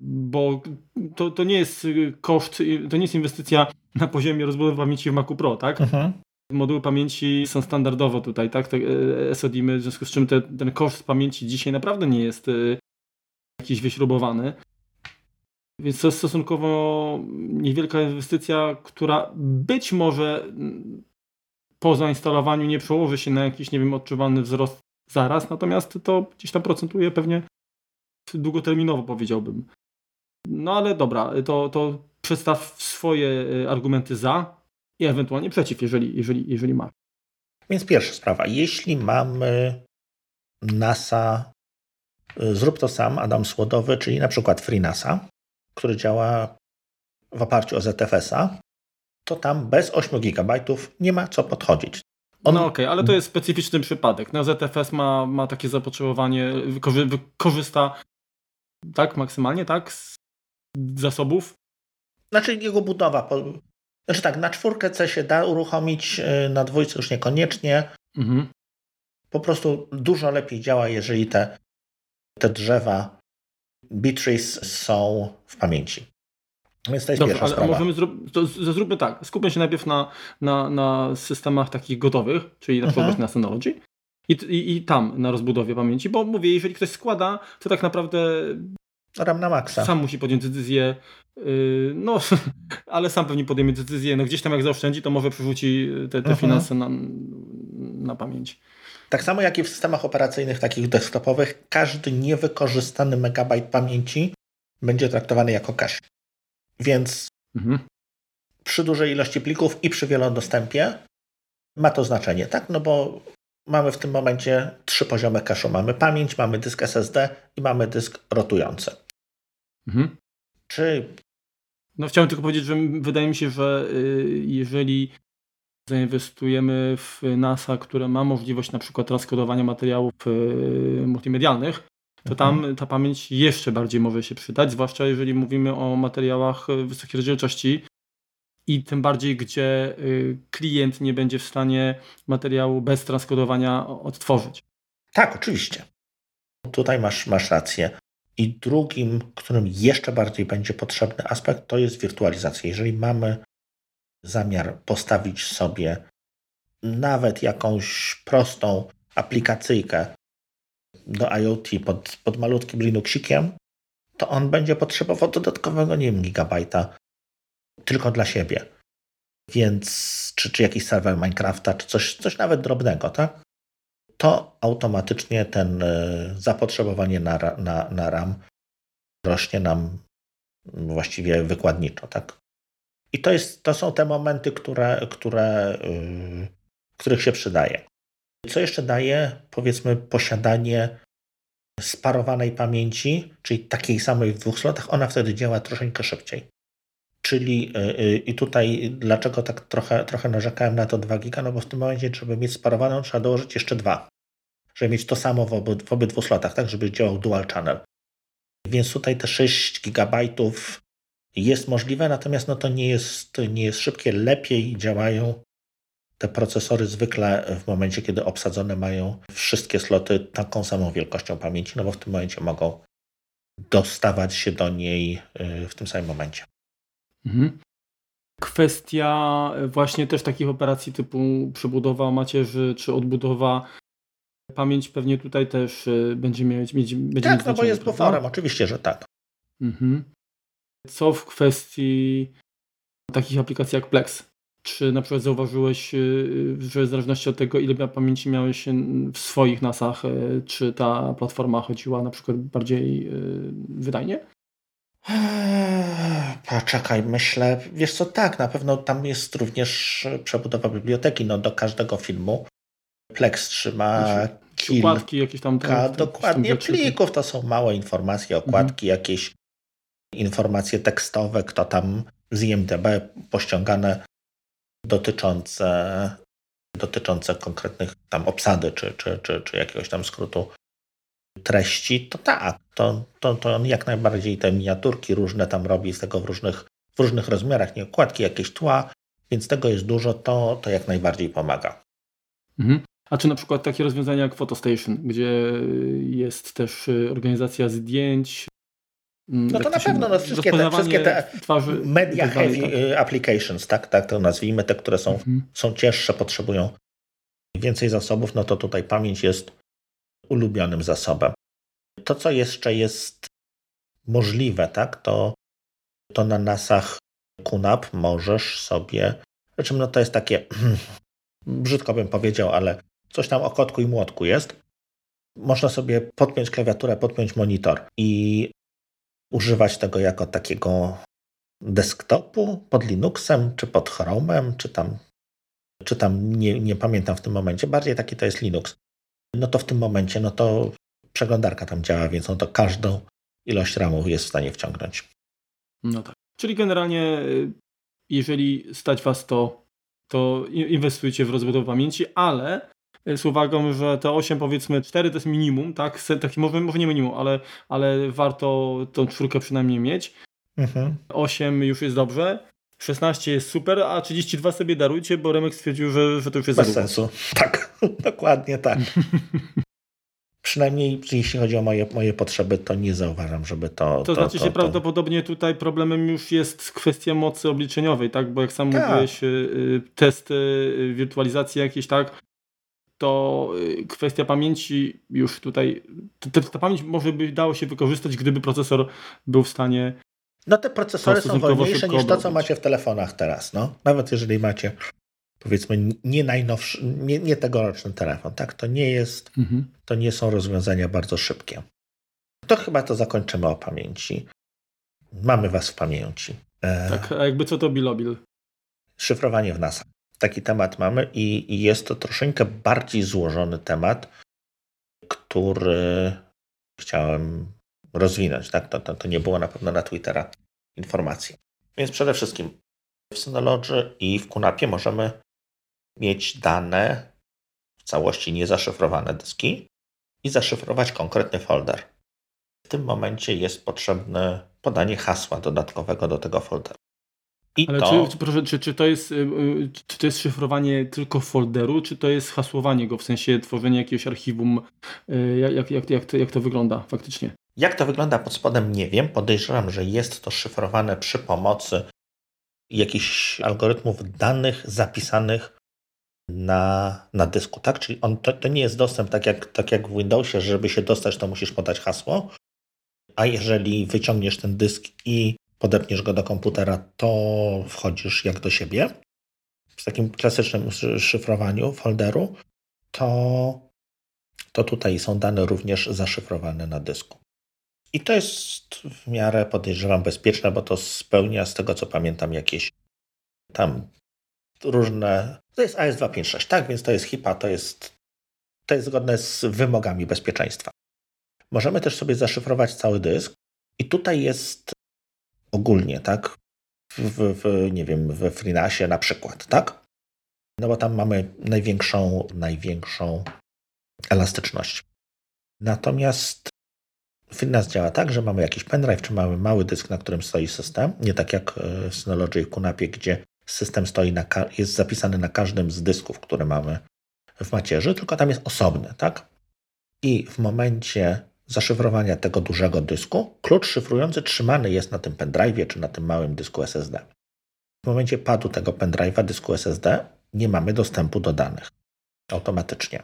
bo to, to nie jest koszt, to nie jest inwestycja na poziomie rozbudowy pamięci w Macu Pro, tak? Mhm. Moduły pamięci są standardowo tutaj, tak? Te y, SODIMy, w związku z czym te, ten koszt pamięci dzisiaj naprawdę nie jest y, jakiś wyśrubowany. Więc to jest stosunkowo niewielka inwestycja, która być może po zainstalowaniu nie przełoży się na jakiś, nie wiem, odczuwalny wzrost zaraz, natomiast to gdzieś tam procentuje pewnie długoterminowo, powiedziałbym. No ale dobra, to, to przedstaw swoje e, argumenty za i ewentualnie przeciw, jeżeli, jeżeli, jeżeli ma. Więc pierwsza sprawa. Jeśli mamy NASA, e, zrób to sam, Adam Słodowy, czyli na przykład FreeNASa, który działa w oparciu o ZFS-a, to tam bez 8 GB nie ma co podchodzić. On... No okej, okay, ale to jest specyficzny przypadek. No, ZFS ma, ma takie zapotrzebowanie, wykorzysta tak maksymalnie, tak, z zasobów. Znaczy jego budowa. Znaczy tak, na czwórkę C się da uruchomić, y, na dwójce już niekoniecznie. Mhm. Po prostu dużo lepiej działa, jeżeli te, te drzewa Beatrice są w pamięci. Więc to jest Dobrze, pierwsza ale sprawa. Możemy zrób, to zróbmy tak. Skupmy się najpierw na, na, na systemach takich gotowych, czyli na przykład mhm. na Synology. I, i, I tam na rozbudowie pamięci, bo mówię, jeżeli ktoś składa, to tak naprawdę RAM na maksa. Sam musi podjąć decyzję, yy, no, [laughs] ale sam pewnie podejmie decyzję, no gdzieś tam jak zaoszczędzi, to może przerzuci te, te mhm. finanse na, na pamięć. Tak samo jak i w systemach operacyjnych takich desktopowych, każdy niewykorzystany megabajt pamięci będzie traktowany jako cache. Więc mhm. przy dużej ilości plików i przy wielodostępie ma to znaczenie, tak? No bo mamy w tym momencie trzy poziomy cache'u. Mamy pamięć, mamy dysk SSD i mamy dysk rotujący. Mhm. Czy... No chciałem tylko powiedzieć, że wydaje mi się, że y, jeżeli zainwestujemy w NASA, które ma możliwość na przykład transkodowania materiałów y, multimedialnych, to tam mhm. ta pamięć jeszcze bardziej może się przydać, zwłaszcza jeżeli mówimy o materiałach wysokiej rozdzielczości i tym bardziej, gdzie y, klient nie będzie w stanie materiału bez transkodowania odtworzyć. Tak, oczywiście. Tutaj masz, masz rację. I drugim, którym jeszcze bardziej będzie potrzebny aspekt, to jest wirtualizacja. Jeżeli mamy zamiar postawić sobie nawet jakąś prostą aplikacyjkę do IoT pod, pod malutkim Linuxikiem, to on będzie potrzebował dodatkowego, nie wiem, gigabajta tylko dla siebie. Więc, czy, czy jakiś serwer Minecrafta, czy coś, coś nawet drobnego, tak? To automatycznie ten e, zapotrzebowanie na, na, na RAM rośnie nam właściwie wykładniczo, tak? I to, jest, to są te momenty, które, które, yy, których się przydaje. Co jeszcze daje, powiedzmy, posiadanie sparowanej pamięci, czyli takiej samej w dwóch slotach, ona wtedy działa troszeczkę szybciej. Czyli yy, i tutaj dlaczego tak trochę, trochę narzekałem na to 2 giga, no bo w tym momencie, żeby mieć sparowaną, trzeba dołożyć jeszcze dwa. Żeby mieć to samo w, oby, w obydwu slotach, tak, żeby działał dual channel. Więc tutaj te 6 gigabajtów jest możliwe, natomiast no to nie jest, nie jest szybkie. Lepiej działają te procesory zwykle w momencie, kiedy obsadzone mają wszystkie sloty taką samą wielkością pamięci, no bo w tym momencie mogą dostawać się do niej y, w tym samym momencie. Mhm. Kwestia właśnie też takich operacji typu przebudowa macierzy czy odbudowa. Pamięć pewnie tutaj też y, będzie mieć. Będzie tak, mieć no bo jest buforem, oczywiście, że tak. Mhm. Co w kwestii takich aplikacji jak Plex? Czy na przykład zauważyłeś, y, że w zależności od tego, ile pamięci miałeś w swoich nasach, y, czy ta platforma chodziła na przykład bardziej y, wydajnie? Eee, poczekaj, myślę, wiesz co, tak, na pewno tam jest również przebudowa biblioteki, no do każdego filmu. Plex trzyma znaczy, kilka, jakieś tam. Tak, dokładnie, plików, to są małe informacje, okładki, mhm. jakieś informacje tekstowe, kto tam z IMDB pościągane dotyczące, dotyczące konkretnych tam obsady czy, czy, czy, czy jakiegoś tam skrótu treści, to tak, to, to, to on jak najbardziej te miniaturki różne tam robi z tego w różnych, w różnych rozmiarach, nie okładki, jakieś tła, więc tego jest dużo, to, to jak najbardziej pomaga. Mhm. A czy na przykład takie rozwiązania jak PhotoStation, gdzie jest też y, organizacja zdjęć, no to na pewno no, wszystkie, te, wszystkie te media heavy tak. Y, applications, tak, tak to nazwijmy, te, które są, mhm. są cięższe, potrzebują więcej zasobów, no to tutaj pamięć jest ulubionym zasobem. To, co jeszcze jest możliwe, tak, to, to na nasach QNAP możesz sobie, znaczy no to jest takie, [clears throat] brzydko bym powiedział, ale coś tam o kotku i młotku jest. Można sobie podpiąć klawiaturę, podpiąć monitor i używać tego jako takiego desktopu pod Linuxem, czy pod Chromem, czy tam, czy tam nie, nie pamiętam w tym momencie, bardziej taki to jest Linux. No to w tym momencie, no to przeglądarka tam działa, więc no to każdą ilość RAMu jest w stanie wciągnąć. No tak. Czyli generalnie, y, jeżeli stać Was to, to inwestujcie w rozbudowę pamięci, ale z uwagą, że te 8 powiedzmy 4 to jest minimum, tak? Taki może, może nie minimum, ale, ale warto tą czwórkę przynajmniej mieć. Mhm. 8 już jest dobrze. 16 jest super, a 32 sobie darujcie, bo Remek stwierdził, że, że to już jest Bez sensu. [laughs] Tak, [laughs] dokładnie tak. [laughs] Przynajmniej jeśli chodzi o moje, moje potrzeby, to nie zauważam, żeby to. To, to znaczy, to, że to... prawdopodobnie tutaj problemem już jest kwestia mocy obliczeniowej, tak? Bo jak sam tak. mówiłeś, y, y, testy, y, wirtualizacji jakieś, tak? To y, kwestia pamięci już tutaj, ta, ta pamięć może by dało się wykorzystać, gdyby procesor był w stanie no te procesory są wolniejsze niż to, co macie w telefonach teraz. No. Nawet jeżeli macie powiedzmy nie najnowszy, nie, nie tegoroczny telefon, tak? To nie jest, mhm. to nie są rozwiązania bardzo szybkie. To chyba to zakończymy o pamięci. Mamy was w pamięci. E... Tak, a jakby co to bilobil? Szyfrowanie w NASA. Taki temat mamy i, i jest to troszeczkę bardziej złożony temat, który chciałem rozwinąć. Tak? To, to, to nie było na pewno na Twittera informacji. Więc przede wszystkim w Synology i w Kunapie możemy mieć dane w całości niezaszyfrowane dyski i zaszyfrować konkretny folder. W tym momencie jest potrzebne podanie hasła dodatkowego do tego folderu. I Ale to... czy, proszę, czy, czy, to jest, y, y, czy to jest szyfrowanie tylko folderu, czy to jest hasłowanie go, w sensie tworzenie jakiegoś archiwum? Y, jak, jak, jak, jak, to, jak to wygląda faktycznie? Jak to wygląda pod spodem, nie wiem. Podejrzewam, że jest to szyfrowane przy pomocy jakichś algorytmów danych zapisanych na, na dysku, tak? Czyli on, to, to nie jest dostęp tak jak, tak jak w Windowsie, żeby się dostać, to musisz podać hasło, a jeżeli wyciągniesz ten dysk i podepniesz go do komputera, to wchodzisz jak do siebie. W takim klasycznym szyfrowaniu folderu, to, to tutaj są dane również zaszyfrowane na dysku. I to jest w miarę, podejrzewam, bezpieczne, bo to spełnia, z tego co pamiętam, jakieś tam różne. To jest AS256, tak? Więc to jest HIPAA, to jest, to jest zgodne z wymogami bezpieczeństwa. Możemy też sobie zaszyfrować cały dysk, i tutaj jest ogólnie, tak? W, w, nie wiem, we FreeNASie na przykład, tak? No bo tam mamy największą, największą elastyczność. Natomiast FreeNAS działa tak, że mamy jakiś pendrive, czy mamy mały dysk, na którym stoi system, nie tak jak w Synology i Kunapie, gdzie system stoi na, jest zapisany na każdym z dysków, które mamy w macierzy, tylko tam jest osobny, tak? I w momencie zaszyfrowania tego dużego dysku, klucz szyfrujący trzymany jest na tym pendrive'ie czy na tym małym dysku SSD. W momencie padu tego pendrive'a dysku SSD nie mamy dostępu do danych automatycznie.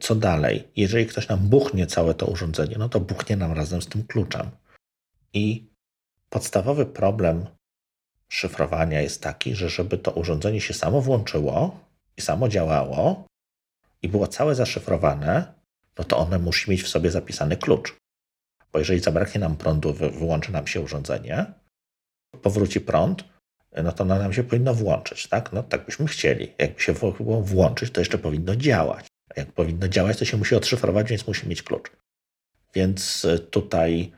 Co dalej? Jeżeli ktoś nam buchnie całe to urządzenie, no to buchnie nam razem z tym kluczem. I podstawowy problem szyfrowania jest taki, że żeby to urządzenie się samo włączyło i samo działało i było całe zaszyfrowane, no to ono musi mieć w sobie zapisany klucz. Bo jeżeli zabraknie nam prądu, wyłączy nam się urządzenie, powróci prąd, no to ono nam się powinno włączyć, tak? No tak byśmy chcieli. Jakby się było włączyć, to jeszcze powinno działać. Jak powinno działać, to się musi odszyfrować, więc musi mieć klucz. Więc y, tutaj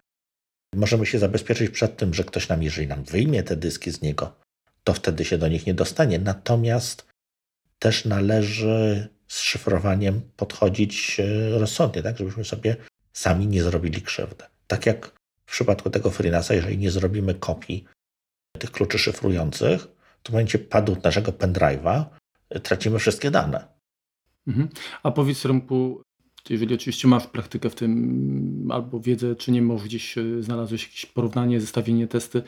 możemy się zabezpieczyć przed tym, że ktoś nam, jeżeli nam wyjmie te dyski z niego, to wtedy się do nich nie dostanie. Natomiast też należy z szyfrowaniem podchodzić e, rozsądnie, tak, żebyśmy sobie sami nie zrobili krzywdy. Tak jak w przypadku tego FreeNASa, jeżeli nie zrobimy kopii tych kluczy szyfrujących, to w momencie padu naszego pendrive'a e, tracimy wszystkie dane. Mhm. A powiedz Remku, jeżeli oczywiście masz praktykę w tym albo wiedzę, czy nie może gdzieś e, znalazłeś jakieś porównanie, zestawienie testy,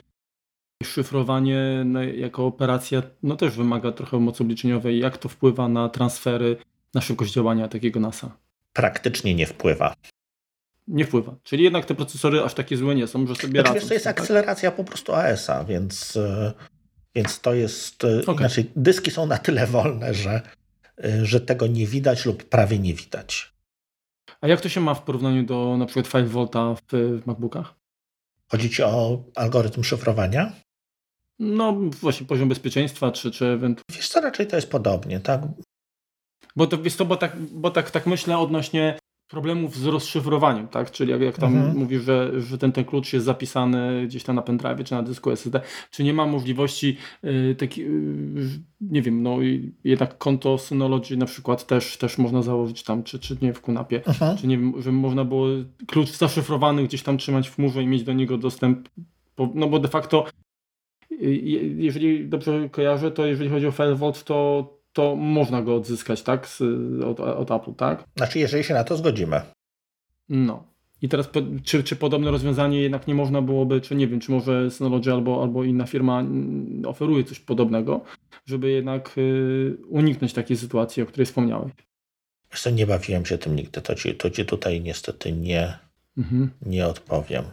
Szyfrowanie no, jako operacja no też wymaga trochę mocy obliczeniowej. Jak to wpływa na transfery, na szybkość działania takiego NASA? Praktycznie nie wpływa. Nie wpływa. Czyli jednak te procesory aż takie złe nie są, że sobie znaczy, radzą. To jest tak? akceleracja po prostu AS-a, więc, e, więc to jest... E, okay. Znaczy, dyski są na tyle wolne, że, e, że tego nie widać lub prawie nie widać. A jak to się ma w porównaniu do na przykład 5V w MacBookach? Chodzi ci o algorytm szyfrowania? No właśnie poziom bezpieczeństwa, czy, czy ewentualnie... Wiesz co, raczej to jest podobnie, tak? Bo to, wiesz to, bo tak, bo tak, tak myślę odnośnie problemów z rozszyfrowaniem, tak? Czyli jak, jak tam mhm. mówisz, że, że ten, ten klucz jest zapisany gdzieś tam na pendrive czy na dysku SSD, czy nie ma możliwości y, taki, y, nie wiem, no jednak konto Synology na przykład też, też można założyć tam, czy, czy nie w Kunapie, mhm. czy nie wiem, że można było klucz zaszyfrowany gdzieś tam trzymać w chmurze i mieć do niego dostęp, no bo de facto jeżeli dobrze kojarzę, to jeżeli chodzi o FileVault, to to można go odzyskać, tak? Z, od, od Apple, tak? Znaczy, jeżeli się na to zgodzimy. No. I teraz, czy, czy podobne rozwiązanie jednak nie można byłoby, czy nie wiem, czy może Synology albo, albo inna firma oferuje coś podobnego, żeby jednak y, uniknąć takiej sytuacji, o której wspomniałeś? Wiesz co, nie bawiłem się tym nigdy, to ci, to ci tutaj niestety nie, mhm. nie odpowiem.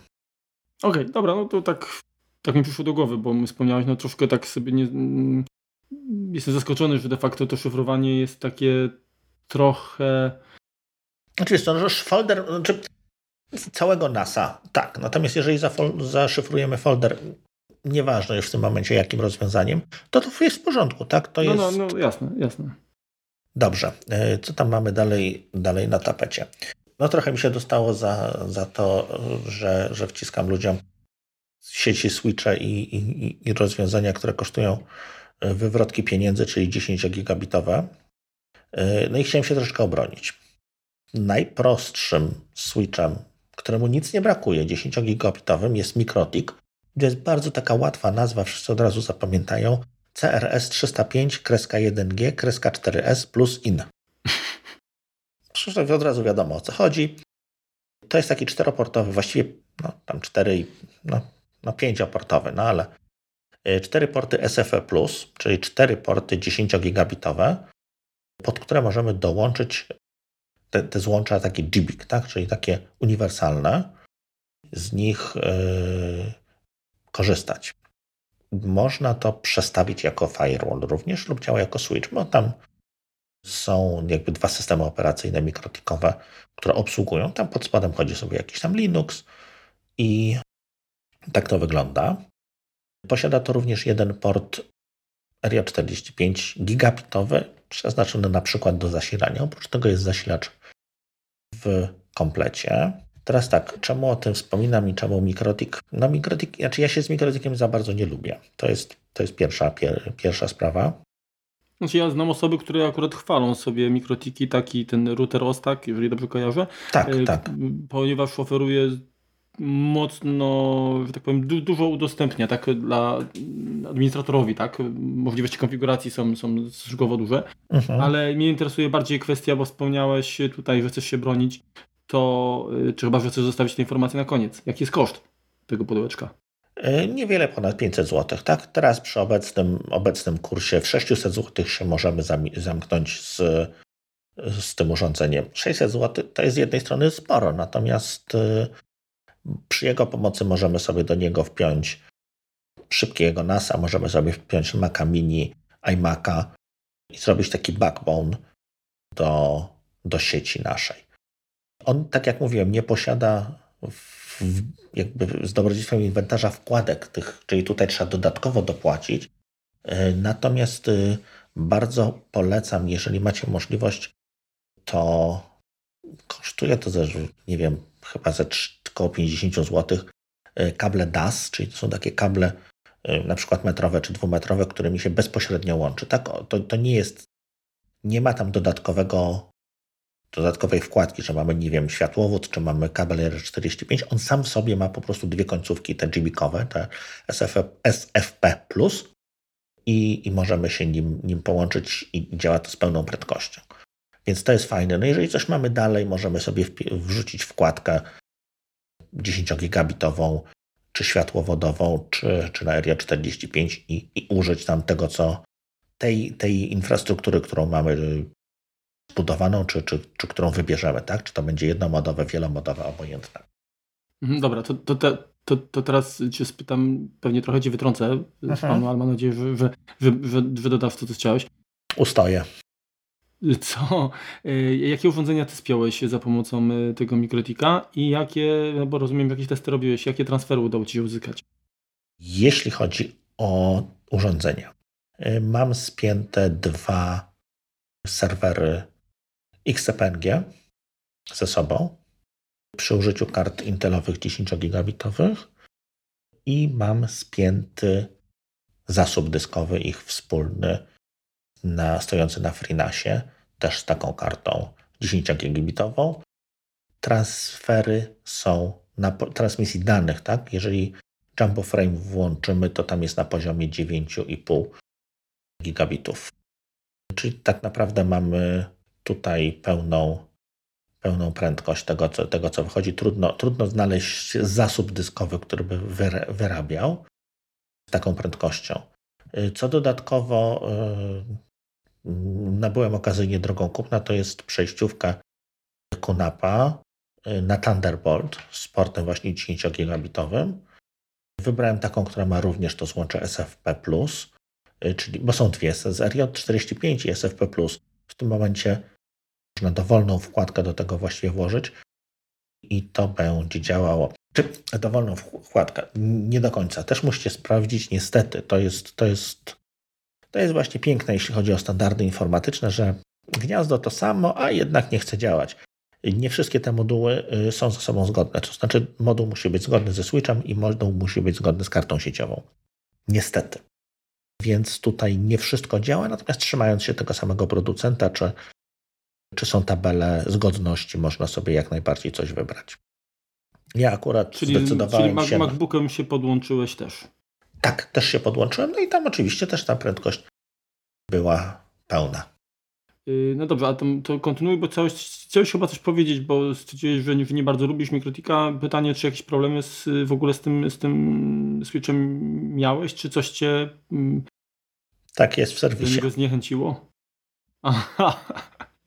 Okej, okay, dobra, no to tak, tak mi przyszło do głowy, bo my wspomniałeś, no troszkę tak sobie nie, jestem zaskoczony, że de facto to szyfrowanie jest takie trochę. Oczywiście, no, że folder znaczy całego NASA, tak. Natomiast jeżeli zaszyfrujemy folder nieważne już w tym momencie jakim rozwiązaniem, to to jest w porządku, tak? To no, jest... no, no, jasne, jasne. Dobrze, e, co tam mamy dalej, dalej na tapecie? No trochę mi się dostało za, za to, że, że wciskam ludziom sieci switche i, i, i rozwiązania, które kosztują e, wywrotki pieniędzy, czyli 10 gigabitowe. E, no i chciałem się troszkę obronić. Najprostszym switchem, któremu nic nie brakuje, 10 gigabitowym jest Mikrotik. To jest bardzo taka łatwa nazwa, wszyscy od razu zapamiętają. CRS 305 kreska 1G kreska 4S plus IN. [laughs] Przecież od razu wiadomo o co chodzi. To jest taki czteroportowy, właściwie no, tam cztery, no, no pięcioportowy, no ale y, cztery porty SFE+, czyli cztery porty 10 gigabitowe, pod które możemy dołączyć te, te złącza takie GBIC, tak? czyli takie uniwersalne. Z nich yy, korzystać. Można to przestawić jako firewall również lub działa jako switch, bo tam są jakby dwa systemy operacyjne mikrotikowe, które obsługują. Tam pod spodem chodzi sobie jakiś tam Linux i tak to wygląda. Posiada to również jeden port RJ45 gigabitowy, przeznaczony na przykład do zasilania. Oprócz tego jest zasilacz w komplecie. Teraz tak, czemu o tym wspominam i czemu Mikrotik? No Mikrotik, znaczy ja się z Mikrotikiem za bardzo nie lubię. To jest, to jest pierwsza, pier, pierwsza sprawa. Znaczy ja znam osoby, które akurat chwalą sobie mikrotiki, taki ten router OSTAK, jeżeli dobrze kojarzę. Tak, e, tak. Ponieważ oferuje mocno, że tak powiem, du dużo udostępnia tak dla administratorowi, tak? Możliwości konfiguracji są, są stosunkowo duże, mhm. ale mnie interesuje bardziej kwestia, bo wspomniałeś tutaj, że chcesz się bronić, to y, czy chyba, że chcesz zostawić tę informację na koniec. Jaki jest koszt tego pudełeczka? E, niewiele ponad 500 zł. Tak? Teraz przy obecnym, obecnym kursie w 600 zł się możemy zamknąć z, z tym urządzeniem. 600 zł to jest z jednej strony sporo, natomiast y, przy jego pomocy możemy sobie do niego wpiąć szybkiego NASa, możemy sobie wpiąć Maca Mini, iMac'a i zrobić taki backbone do, do sieci naszej. On, tak jak mówiłem, nie posiada w, jakby z dobrodziejstwem inwentarza wkładek tych, czyli tutaj trzeba dodatkowo dopłacić. E, natomiast y, bardzo polecam, jeżeli macie możliwość, to kosztuje to, ze, nie wiem, chyba ze około 50 zł e, kable DAS, czyli to są takie kable e, na przykład metrowe czy dwumetrowe, którymi się bezpośrednio łączy. Tak, to, to nie jest, nie ma tam dodatkowego dodatkowej wkładki, że mamy, nie wiem, światłowód, czy mamy kabel R45, on sam w sobie ma po prostu dwie końcówki, te GB-kowe, te SFP, SFP+, i, i możemy się nim, nim połączyć i działa to z pełną prędkością. Więc to jest fajne. No jeżeli coś mamy dalej, możemy sobie wrzucić wkładkę 10-gigabitową, czy światłowodową, czy, czy na RJ45 i, i użyć tam tego, co tej, tej infrastruktury, którą mamy zbudowaną, czy, czy, czy którą wybierzemy, tak? Czy to będzie jednomodowe, wielomodowe, obojętne. Mhm, dobra, to, to, te, to, to teraz Cię spytam, pewnie trochę Cię wytrącę z mhm. panu, ale mam nadzieję, że, że, że, że, że dodasz to, co chciałeś. Ustoję. [laughs] Co, y, jakie urządzenia Ty spiąłeś za pomocą y, tego mikrotika i jakie, no bo rozumiem, jakieś testy robiłeś, jakie transfery udało Ci się uzyskać? Jeśli chodzi o urządzenia, y, mam spięte dwa serwery XCPNG ze sobą przy użyciu kart intelowych 10 gigabitowych i mam spięty zasób dyskowy ich wspólny na, stojący na FreeNASie, też z taką kartą 10 gigabitową. Transfery są na transmisji danych, tak? Jeżeli Jumbo Frame włączymy, to tam jest na poziomie 9,5 gigabitów. Czyli tak naprawdę mamy tutaj pełną, pełną prędkość tego co, tego, co wychodzi. Trudno, trudno znaleźć zasób dyskowy, który by wyrabiał z taką prędkością. Co dodatkowo nabyłem okazyjnie drogą kupna, to jest przejściówka Kunapa y, na Thunderbolt z portem właśnie 10 gigabitowym. Wybrałem taką, która ma również to złącze SFP+, y, czyli, bo są dwie, z RJ45 i SFP+. W tym momencie można dowolną wkładkę do tego właściwie włożyć i to będzie działało. Czy dowolną wkładkę? Nie do końca. Też musicie sprawdzić, niestety. To jest, to jest, to jest właśnie piękne, jeśli chodzi o standardy informatyczne, że gniazdo to samo, a jednak nie chce działać. Nie wszystkie te moduły y, są ze sobą zgodne. To znaczy, moduł musi być zgodny ze switchem i moduł musi być zgodny z kartą sieciową. Niestety. Więc tutaj nie wszystko działa, natomiast trzymając się tego samego producenta, czy, czy są tabele zgodności, można sobie jak najbardziej coś wybrać. Ja akurat czyli, zdecydowałem czyli się. Czyli MacBookiem się podłączyłeś też. Tak, też się podłączyłem, no i tam oczywiście też ta prędkość była pełna. Y, no dobrze, ale to, kontynuuj, bo chciałeś, chciałeś chyba coś powiedzieć, bo stwierdziłeś, że nie, nie bardzo lubisz Mikrotika. Pytanie, czy jakieś problemy z, w ogóle z tym, z tym switchem miałeś, czy coś cię mm, tak jest w serwisie. niego zniechęciło? Aha,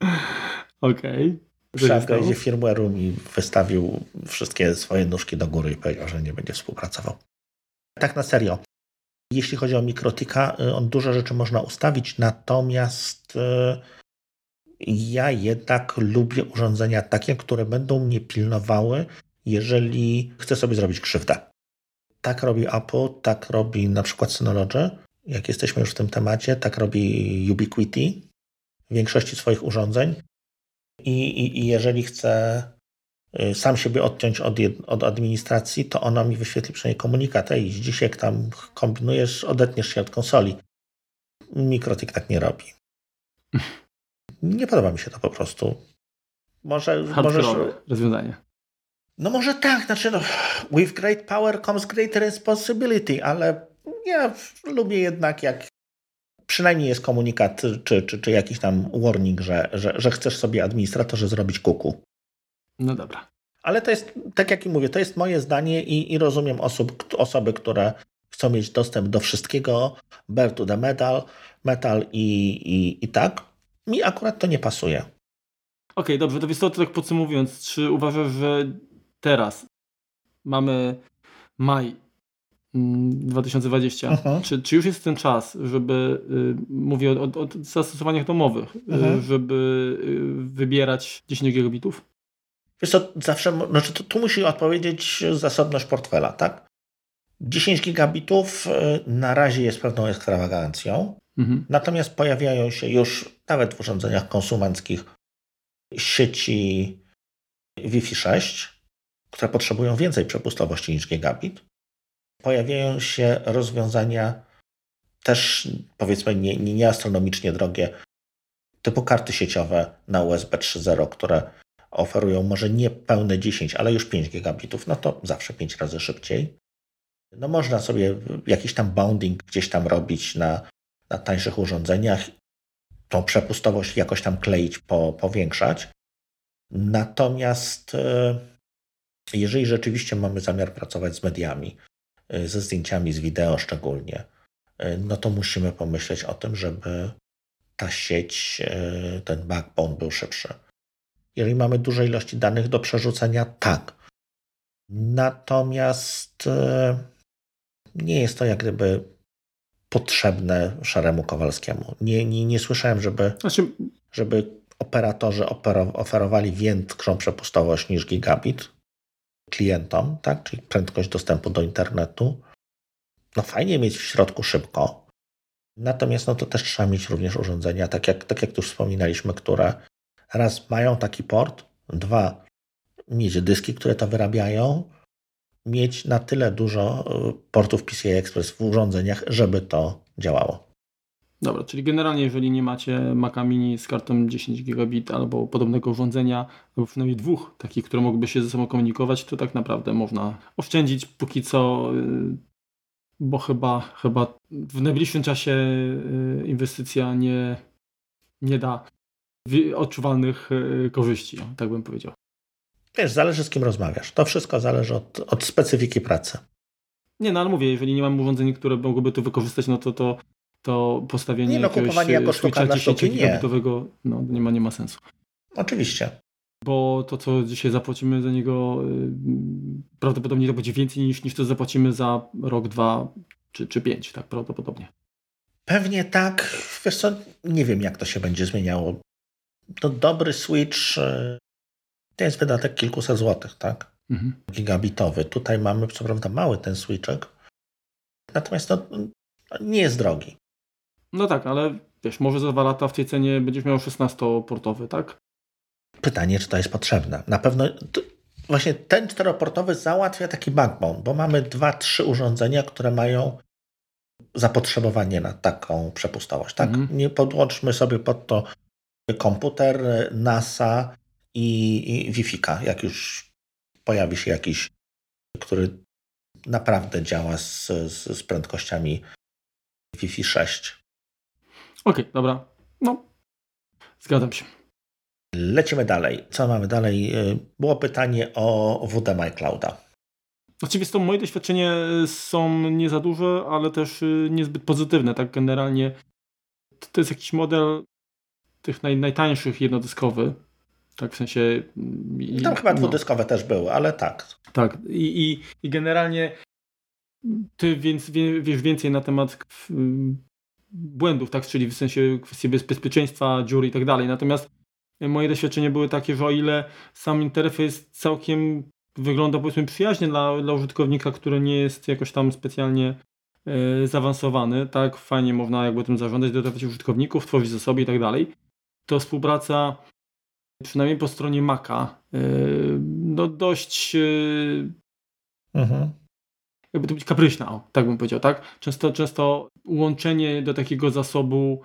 [laughs] okej. Okay. Przy upgrade'zie firmware'u mi wystawił wszystkie swoje nóżki do góry i powiedział, że nie będzie współpracował. Tak na serio. Jeśli chodzi o Mikrotika, y, on dużo rzeczy można ustawić, natomiast y, ja jednak lubię urządzenia takie, które będą mnie pilnowały, jeżeli chcę sobie zrobić krzywdę. Tak robi Apple, tak robi na przykład Synology. Jak jesteśmy już w tym temacie, tak robi Ubiquiti w większości swoich urządzeń. I, i, i jeżeli chcę sam siebie odciąć od, od administracji, to ona mi wyświetli przynajmniej komunikat. Ej, jak tam kombinujesz, odetniesz się od konsoli. Mikrotik tak nie robi. Nie podoba mi się to po prostu. Może, możesz... rozwiązanie. No może tak, znaczy no, with great power comes great responsibility, ale ja lubię jednak jak przynajmniej jest komunikat czy, czy, czy jakiś tam warning, że, że, że chcesz sobie administratorze zrobić kuku. No dobra. Ale to jest, tak jak i mówię, to jest moje zdanie i, i rozumiem osób, osoby, które chcą mieć dostęp do wszystkiego, bear to the metal, metal i, i, i tak. Mi akurat to nie pasuje. Okej, okay, dobrze, to więc to tak podsumowując, czy uważasz, że teraz mamy maj 2020. Mhm. Czy, czy już jest ten czas, żeby, y, mówię o, o, o zastosowaniach domowych, y, mhm. żeby y, wybierać 10 gigabitów? Wiesz co, zawsze, znaczy to, tu musi odpowiedzieć zasobność portfela, tak? 10 gigabitów y, na razie jest pewną ekstrawagancją, mhm. natomiast pojawiają się już nawet w urządzeniach konsumenckich sieci Wi-Fi 6, które potrzebują więcej przepustowości niż gigabit pojawiają się rozwiązania też powiedzmy nie, nie drogie, typu karty sieciowe na USB 3.0, które oferują może nie pełne 10, ale już 5 gigabitów, no to zawsze 5 razy szybciej. No można sobie jakiś tam bounding gdzieś tam robić na, na tańszych urządzeniach, tą przepustowość jakoś tam kleić, po, powiększać. Natomiast e, jeżeli rzeczywiście mamy zamiar pracować z mediami, E, ze zdjęciami, z wideo szczególnie, e, no to musimy pomyśleć o tym, żeby ta sieć, ten backbone był szybszy. Jeżeli mamy duże ilości danych do przerzucenia, tak. Natomiast nie jest to jak gdyby potrzebne szaremu Kowalskiemu. Nie, nie, nie słyszałem, żeby, znaczy... żeby operatorzy oferowali większą przepustowość niż gigabit klientom, tak? czyli prędkość dostępu do internetu. No fajnie mieć w środku szybko, natomiast no to też trzeba mieć również urządzenia, tak jak, tak jak tu już wspominaliśmy, które raz mają taki port, dwa mieć dyski, które to wyrabiają, mieć na tyle dużo y, portów PCI Express w urządzeniach, żeby to działało. Dobra, czyli generalnie jeżeli nie macie Maca Mini z kartą 10 gigabit albo podobnego urządzenia, albo przynajmniej dwóch takich, które mogłyby się ze sobą komunikować, to tak naprawdę można oszczędzić póki co, y, bo chyba, chyba w najbliższym czasie y, inwestycja nie, nie da odczuwalnych y, korzyści, tak bym powiedział. Wiesz, zależy z kim rozmawiasz. To wszystko zależy od, od specyfiki pracy. Nie, no ale mówię, jeżeli nie mam urządzeń, które mogłyby to wykorzystać, no to, to to postawienie nie, no, kupowanie jako sztuka na sztuki, nie. no, nie, ma, nie ma sensu. Oczywiście. Bo to, co dzisiaj zapłacimy za niego, yy, prawdopodobnie to będzie więcej niż, niż to zapłacimy za rok, dwa czy, czy pięć, tak prawdopodobnie. Pewnie tak. Wiesz co, nie wiem jak to się będzie zmieniało. To dobry Switch, yy, to jest wydatek kilkuset złotych, tak? Mhm. Gigabitowy. Tutaj mamy, co prawda, mały ten switchek, natomiast no, nie jest drogi. No tak, ale wiesz, może za dwa lata w tej cenie będziesz miał 16-portowy, tak? Pytanie, czy to jest potrzebne. Na pewno właśnie ten czteroportowy załatwia taki backbone, bo mamy dwa, trzy urządzenia, które mają zapotrzebowanie na taką przepustowość. Tak? Mhm. Nie podłączmy sobie pod to komputer, NASA i, i Wi-Fi, jak już pojawi się jakiś, który naprawdę działa z, z, z prędkościami Wi-Fi 6. Okej, okay, dobra. No, zgadzam się. Lecimy dalej. Co mamy dalej? Było pytanie o WD Clouda. Oczywiście to moje doświadczenia są nie za duże, ale też y, niezbyt pozytywne. Tak generalnie to jest jakiś model tych naj, najtańszych jednodyskowy. Tak w sensie. I, Tam chyba no. dwudyskowe też były, ale tak. Tak. I, i, i generalnie ty więc wiesz więcej na temat błędów, tak? Czyli w sensie kwestii bezpieczeństwa, dziur i tak dalej. Natomiast moje doświadczenia były takie, że o ile sam interfejs całkiem wygląda powiedzmy przyjaźnie dla, dla użytkownika, który nie jest jakoś tam specjalnie e, zaawansowany, tak? Fajnie można jakby tym zarządzać, dodawać użytkowników, tworzyć zasoby i tak dalej. To współpraca przynajmniej po stronie Maca e, no dość e, mhm jakby to być kapryśna, o, tak bym powiedział, tak? Często, często łączenie do takiego zasobu,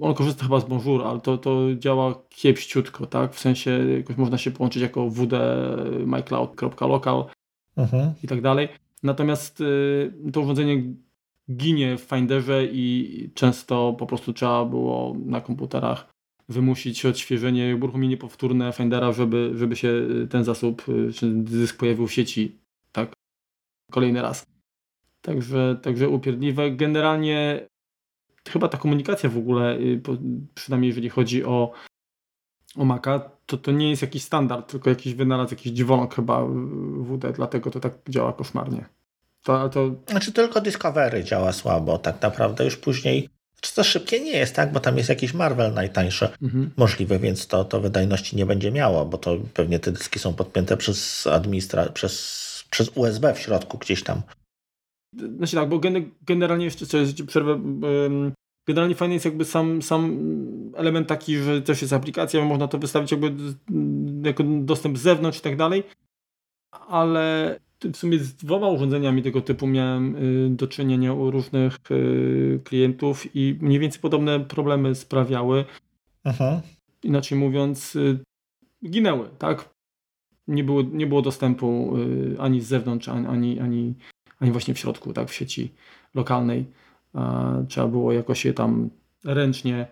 on korzysta chyba z Bonjour, ale to, to działa kiepściutko, tak? W sensie jakoś można się połączyć jako wd mycloud.local mhm. i tak dalej. Natomiast y, to urządzenie ginie w Finderze i często po prostu trzeba było na komputerach wymusić odświeżenie, uruchomienie powtórne Findera, żeby, żeby się ten zasób y, czy dysk pojawił w sieci kolejny raz. Także, także upierdliwe. Generalnie chyba ta komunikacja w ogóle, y, przynajmniej jeżeli chodzi o, o Maca, to to nie jest jakiś standard, tylko jakiś wynalazł, jakiś dziwoląg chyba WD, dlatego to tak działa koszmarnie. To, to... Znaczy tylko Discovery działa słabo, tak naprawdę już później czy to szybkie nie jest, tak? Bo tam jest jakiś Marvel najtańszy mhm. możliwy, więc to, to wydajności nie będzie miało, bo to pewnie te dyski są podpięte przez administra przez przez USB w środku gdzieś tam. Znaczy tak, bo generalnie jeszcze coś przerwę. Generalnie fajny jest jakby sam, sam element taki, że też jest aplikacja, można to wystawić jakby jako dostęp z zewnątrz i tak dalej, ale w sumie z dwoma urządzeniami tego typu miałem y, do czynienia u różnych y, klientów i mniej więcej podobne problemy sprawiały. Aha. Inaczej mówiąc, y, ginęły, tak? nie było, nie było dostępu ani z zewnątrz, ani, ani, ani właśnie w środku, tak, w sieci lokalnej. Trzeba było jakoś je tam ręcznie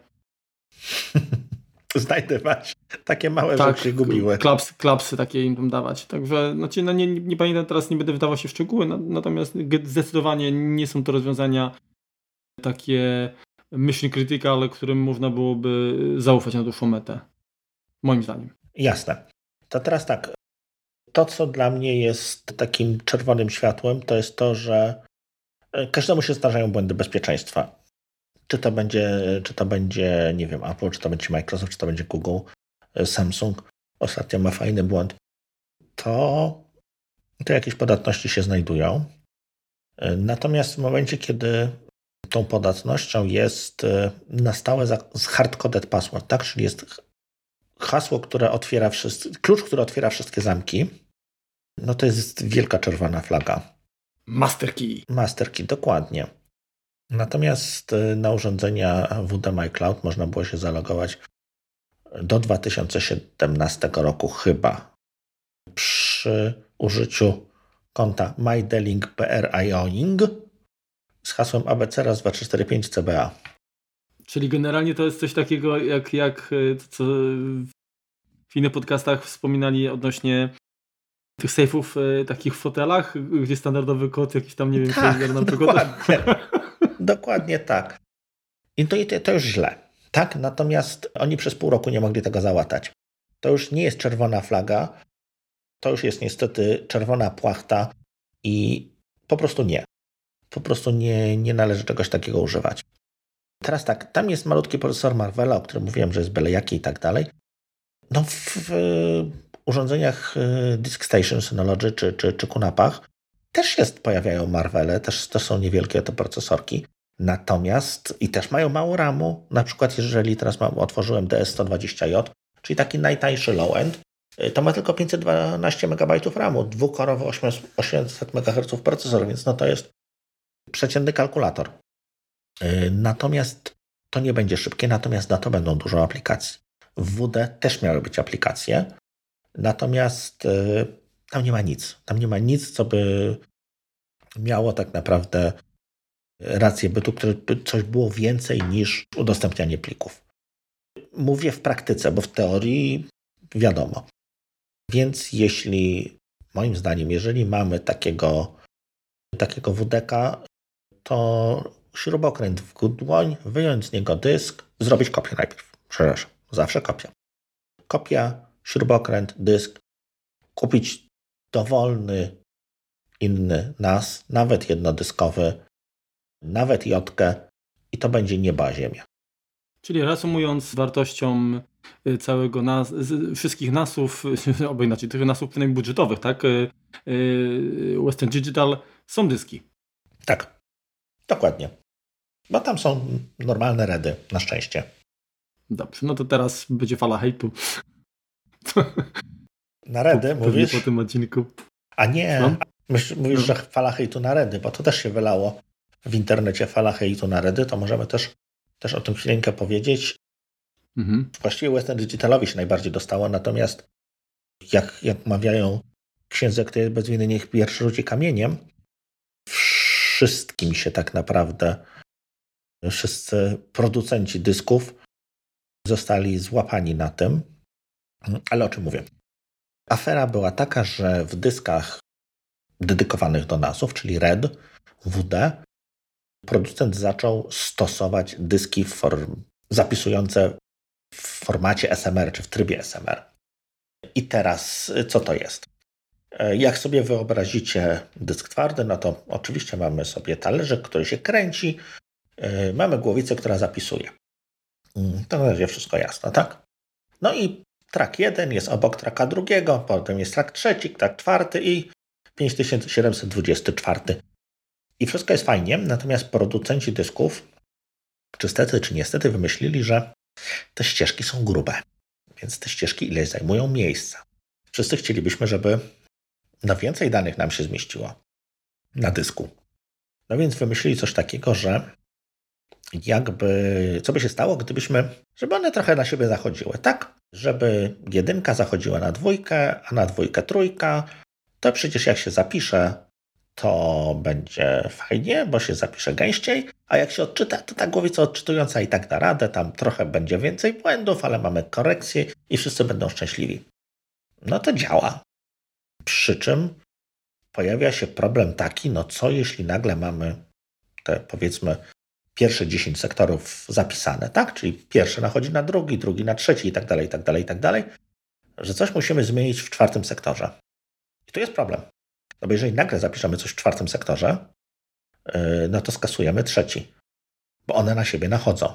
[laughs] znajdywać. Takie małe tak, rzeczy gubiły. Klapsy, klapsy takie im tam dawać. Także znaczy, no nie, nie, pamiętam teraz, nie będę wydawał się w szczegóły, natomiast zdecydowanie nie są to rozwiązania takie mission critical, którym można byłoby zaufać na dłuższą metę. Moim zdaniem. Jasne. To teraz tak, to, co dla mnie jest takim czerwonym światłem, to jest to, że e, każdemu się zdarzają błędy bezpieczeństwa. Czy to będzie, czy to będzie, nie wiem, Apple, czy to będzie Microsoft, czy to będzie Google, e, Samsung. Ostatnio ma fajny błąd. To, to jakieś podatności się znajdują. E, natomiast w momencie, kiedy tą podatnością jest na stałe hardcoded password, tak? Czyli jest hasło, które otwiera wszystkie, klucz, który otwiera wszystkie zamki, no to jest wielka czerwona flaga. Master key. Master key, dokładnie. Natomiast y, na urządzenia WD Cloud można było się zalogować do 2017 roku chyba przy użyciu konta MyDeling PR Ioning z hasłem ABC raz 245 CBA. Czyli generalnie to jest coś takiego, jak, jak y, co w innych podcastach wspominali odnośnie tych sejfów y, takich w fotelach, gdzie standardowy kod jakiś tam, nie wiem, tak, na dokładnie. [laughs] dokładnie tak. I to, to już źle. Tak, natomiast oni przez pół roku nie mogli tego załatać. To już nie jest czerwona flaga, to już jest niestety czerwona płachta i po prostu nie. Po prostu nie, nie należy czegoś takiego używać. Teraz tak, tam jest malutki procesor Marvela, o którym mówiłem, że jest byle jaki i tak dalej. No w, w urządzeniach y, Disk Station Synology czy, czy, czy Kunapach też jest, pojawiają Marvele, też to są niewielkie te procesorki. Natomiast i też mają mało RAMu. Na przykład, jeżeli teraz mam, otworzyłem DS120J, czyli taki najtańszy low-end, y, to ma tylko 512 MB RAMu, dwukorowy 800 MHz procesor, więc no to jest przeciętny kalkulator. Y, natomiast to nie będzie szybkie, natomiast na to będą dużo aplikacji. W WD też miały być aplikacje, natomiast y, tam nie ma nic. Tam nie ma nic, co by miało tak naprawdę rację bytu, które by coś było więcej niż udostępnianie plików. Mówię w praktyce, bo w teorii wiadomo. Więc jeśli, moim zdaniem, jeżeli mamy takiego, takiego WDK, to śrubokręt w dłoń, wyjąć z niego dysk, zrobić kopię najpierw. Przepraszam, zawsze kopia. Kopia, śrubokręt, dysk, kupić dowolny inny NAS, nawet jednodyskowy, nawet jotkę i to będzie nieba ziemia. Czyli reasumując, wartością y, całego NAS, wszystkich NASów, [laughs] albo inaczej, tych NASów przynajmniej budżetowych, tak? Y, y, Western Digital są dyski. Tak, dokładnie. Bo tam są normalne redy, na szczęście. Dobrze, no to teraz będzie fala hejtu. [laughs] Na po, mówisz? Po tym odcinku. A nie, no? mówisz, no. że fala hejtu na redy, bo to też się wylało w internecie fala hejtu na redy, to możemy też, też o tym chwilę powiedzieć. Mhm. Właściwie Western Digitalowi się najbardziej dostało, natomiast jak, jak mawiają księdze, kto jest bez winy, niech pierwszy rzuci kamieniem, wszystkim się tak naprawdę wszyscy producenci dysków zostali złapani na tym. Ale o czym mówię? Afera była taka, że w dyskach dedykowanych do NASów, czyli RED, WD, producent zaczął stosować dyski form, zapisujące w formacie SMR czy w trybie SMR. I teraz co to jest? Jak sobie wyobrazicie dysk twardy, no to oczywiście mamy sobie talerzyk, który się kręci, yy, mamy głowicę, która zapisuje. Mm, to na razie wszystko jasne, tak? No i track 1 jest obok tracka drugiego, potem jest track trzeci, track czwarty i 5724. I wszystko jest fajnie, natomiast producenci dysków, czy stety, czy niestety, wymyślili, że te ścieżki są grube, więc te ścieżki ileś zajmują miejsca. Wszyscy chcielibyśmy, żeby na więcej danych nam się zmieściło na dysku. No więc wymyślili coś takiego, że jakby, co by się stało, gdybyśmy, żeby one trochę na siebie zachodziły, tak? Żeby jedynka zachodziła na dwójkę, a na dwójkę trójka, to przecież jak się zapisze, to będzie fajnie, bo się zapisze gęściej, a jak się odczyta, to ta głowica odczytująca i tak da radę, tam trochę będzie więcej błędów, ale mamy korekcję i wszyscy będą szczęśliwi. No to działa. Przy czym pojawia się problem taki, no co jeśli nagle mamy te powiedzmy pierwsze 10 sektorów zapisane, tak? Czyli pierwszy nachodzi na drugi, drugi na trzeci i tak dalej, i tak dalej, i tak dalej, że coś musimy zmienić w czwartym sektorze. I tu jest problem. No bo jeżeli nagle zapiszemy coś w czwartym sektorze, yy, no to skasujemy trzeci, bo one na siebie nachodzą.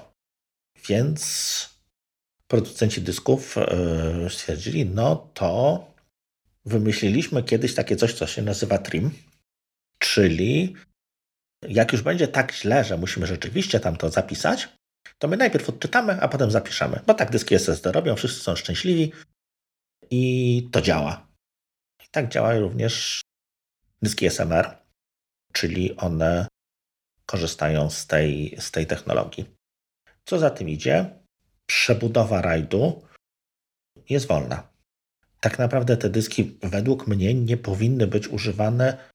Więc producenci dysków yy, stwierdzili, no to wymyśliliśmy kiedyś takie coś, co się nazywa trim, czyli jak już będzie tak źle, że musimy rzeczywiście tam to zapisać, to my najpierw odczytamy, a potem zapiszemy. Bo tak dyski SSD robią, wszyscy są szczęśliwi i to działa. I tak działa również dyski SMR, czyli one korzystają z tej, z tej technologii. Co za tym idzie? Przebudowa rajdu jest wolna. Tak naprawdę te dyski według mnie nie powinny być używane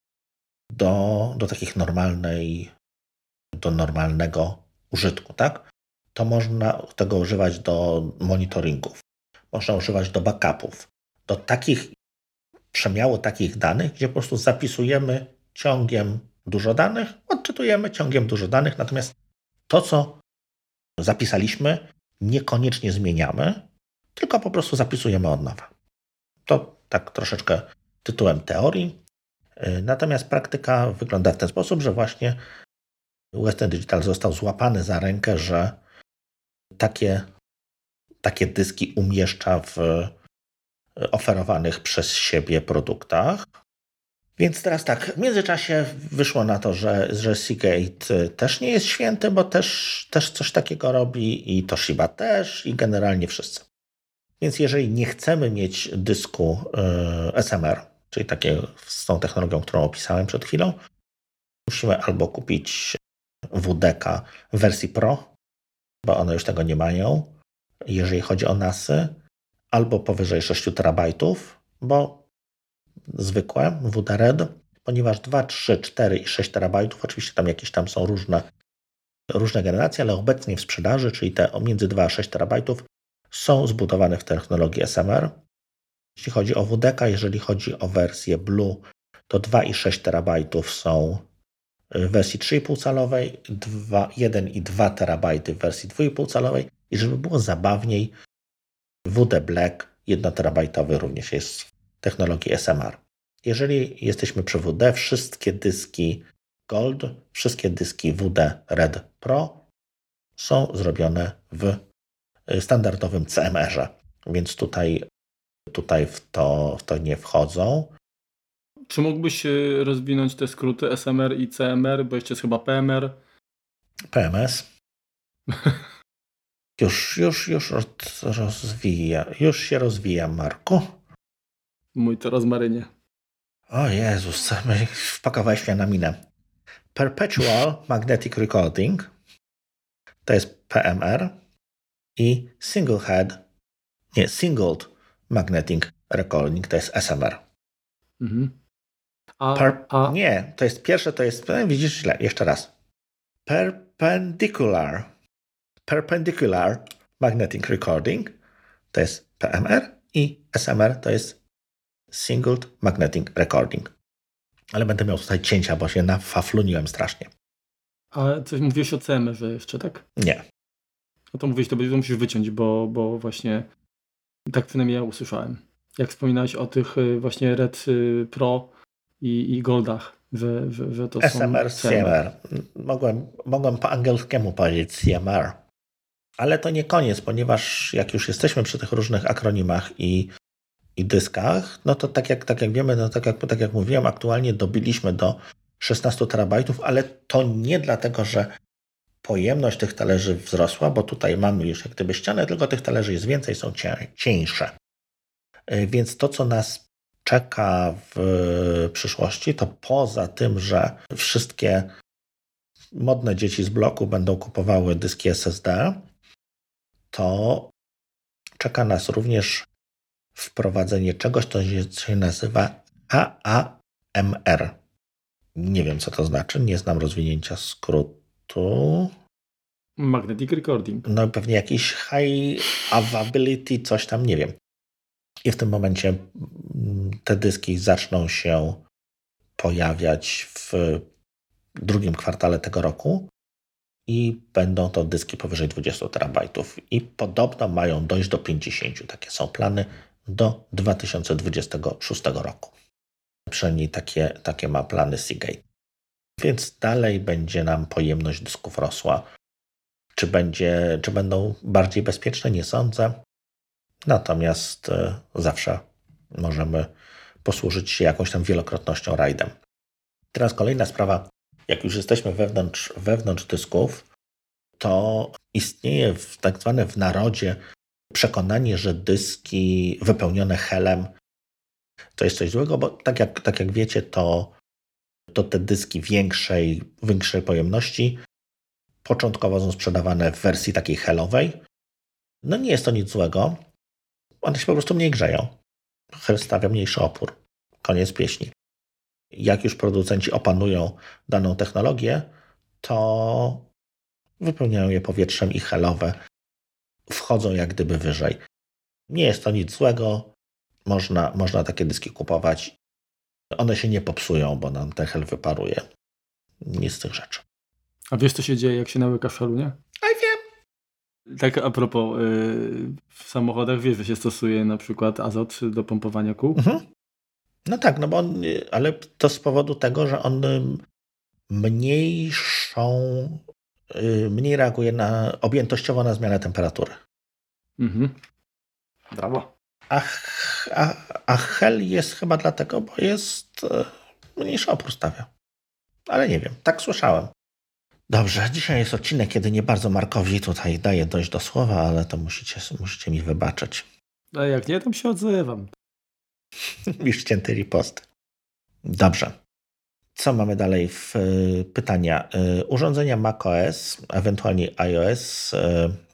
do, do takich normalnej, do normalnego użytku, tak? To można tego używać do monitoringów, można używać do backupów, do takich przemiału takich danych, gdzie po prostu zapisujemy ciągiem dużo danych, odczytujemy ciągiem dużo danych, natomiast to, co zapisaliśmy, niekoniecznie zmieniamy, tylko po prostu zapisujemy od nowa. To tak troszeczkę tytułem teorii. Natomiast praktyka wygląda w ten sposób, że właśnie Western Digital został złapany za rękę, że takie, takie dyski umieszcza w, oferowanych przez siebie produktach. Więc teraz tak, w międzyczasie wyszło na to, że, że Seagate też nie jest święty, bo też, też coś takiego robi i Toshiba też i generalnie wszyscy. Więc jeżeli nie chcemy mieć dysku y, SMR, czyli takiego z tą technologią, którą opisałem przed chwilą, musimy albo kupić WDK w wersji Pro, bo one już tego nie mają, jeżeli chodzi o NASy, albo powyżej 6 terabajtów, bo zwykłe WD-RED, ponieważ 2, 3, 4 i 6 terabajtów, oczywiście tam jakieś tam są różne, różne generacje, ale obecnie w sprzedaży, czyli te między 2 a 6 terabajtów, są zbudowane w technologii SMR. Jeśli chodzi o WDK, jeżeli chodzi o wersję Blue, to 2 i 6 terabajtów są w wersji 3,5 calowej, 2, 1 i 2 terabajty w wersji 2,5 calowej i żeby było zabawniej, WD Black 1 terabajtowy również jest w technologii SMR. Jeżeli jesteśmy przy WD, wszystkie dyski Gold, wszystkie dyski WD Red Pro są zrobione w standardowym CMR-ze, więc tutaj, tutaj w, to, w to nie wchodzą. Czy mógłbyś rozwinąć te skróty SMR i CMR, bo jeszcze jest chyba PMR? PMS. [laughs] już, już, już rozwija, już się rozwija, Marku. Mój to rozmarynie. O Jezus, [laughs] wpakowałeś mnie na minę. Perpetual Magnetic Recording to jest PMR i Single Head, nie, Singled Magnetic Recording to jest SMR. Mhm. A, per, a... Nie, to jest pierwsze, to jest, e, widzisz źle, jeszcze raz. Perpendicular. Perpendicular Magnetic Recording to jest PMR i SMR to jest Singled Magnetic Recording. Ale będę miał tutaj cięcia, bo się nafafluniłem strasznie. A coś mówiłeś o CMR jeszcze, tak? Nie. No to mówiłeś, to musisz wyciąć, bo, bo właśnie tak przynajmniej ja usłyszałem. Jak wspominałeś o tych y, właśnie Red y, Pro i, i Goldach, że, że, że to SMR, są CMR. Mogłem, mogłem po angielskiemu powiedzieć CMR. Ale to nie koniec, ponieważ jak już jesteśmy przy tych różnych akronimach i, i dyskach, no to tak jak, tak jak wiemy, no tak, jak, tak jak mówiłem, aktualnie dobiliśmy do 16 terabajtów, ale to nie dlatego, że pojemność tych talerzy wzrosła, bo tutaj mamy już jak gdyby ścianę, tylko tych talerzy jest więcej, są cieńsze. E, więc to, co nas czeka w przyszłości, to poza tym, że wszystkie modne dzieci z bloku będą kupowały dyski SSD, to czeka nas również wprowadzenie czegoś, co się nazywa AAMR. Nie wiem, co to znaczy, nie znam rozwinięcia skrótu. Magnetic Recording. No pewnie jakiś High Availability, coś tam, nie wiem. I w tym momencie mm, te dyski zaczną się pojawiać w drugim kwartale tego roku i będą to dyski powyżej 20 terabajtów. I podobno mają dojść do 50. Takie są plany do 2026 roku. Przynajmniej takie, takie ma plany Seagate. Więc dalej będzie nam pojemność dysków rosła. Czy, będzie, czy będą bardziej bezpieczne? Nie sądzę. Natomiast e, zawsze możemy posłużyć się jakąś tam wielokrotnością rajdem. Teraz kolejna sprawa. Jak już jesteśmy wewnątrz, wewnątrz dysków, to istnieje w, tak zwane w narodzie przekonanie, że dyski wypełnione helem to jest coś złego, bo tak jak, tak jak wiecie, to, to te dyski większej, większej pojemności początkowo są sprzedawane w wersji takiej helowej. No nie jest to nic złego, one się po prostu mniej grzeją. Hel stawia mniejszy opór. Koniec pieśni. Jak już producenci opanują daną technologię, to wypełniają je powietrzem i helowe wchodzą jak gdyby wyżej. Nie jest to nic złego. Można, można takie dyski kupować. One się nie popsują, bo nam ten hel wyparuje. Nic z tych rzeczy. A wiesz, co się dzieje, jak się nałyka w nie? A wiem. Tak a propos, yy, w samochodach wiesz, że się stosuje na przykład azot do pompowania kół? Mhm. No tak, no bo on, ale to z powodu tego, że on mniejszą, yy, mniej reaguje na, objętościowo na zmianę temperatury. Mhm. Brawo. Ach, a, a Hell jest chyba dlatego, bo jest e, mniejszy opór stawia. Ale nie wiem, tak słyszałem. Dobrze, dzisiaj jest odcinek, kiedy nie bardzo Markowi tutaj daję dojść do słowa, ale to musicie, musicie mi wybaczyć. A jak nie, to się odzywam. [laughs] Już cięty ripost. Dobrze. Co mamy dalej w y, pytania? Y, urządzenia macOS, ewentualnie iOS. Y,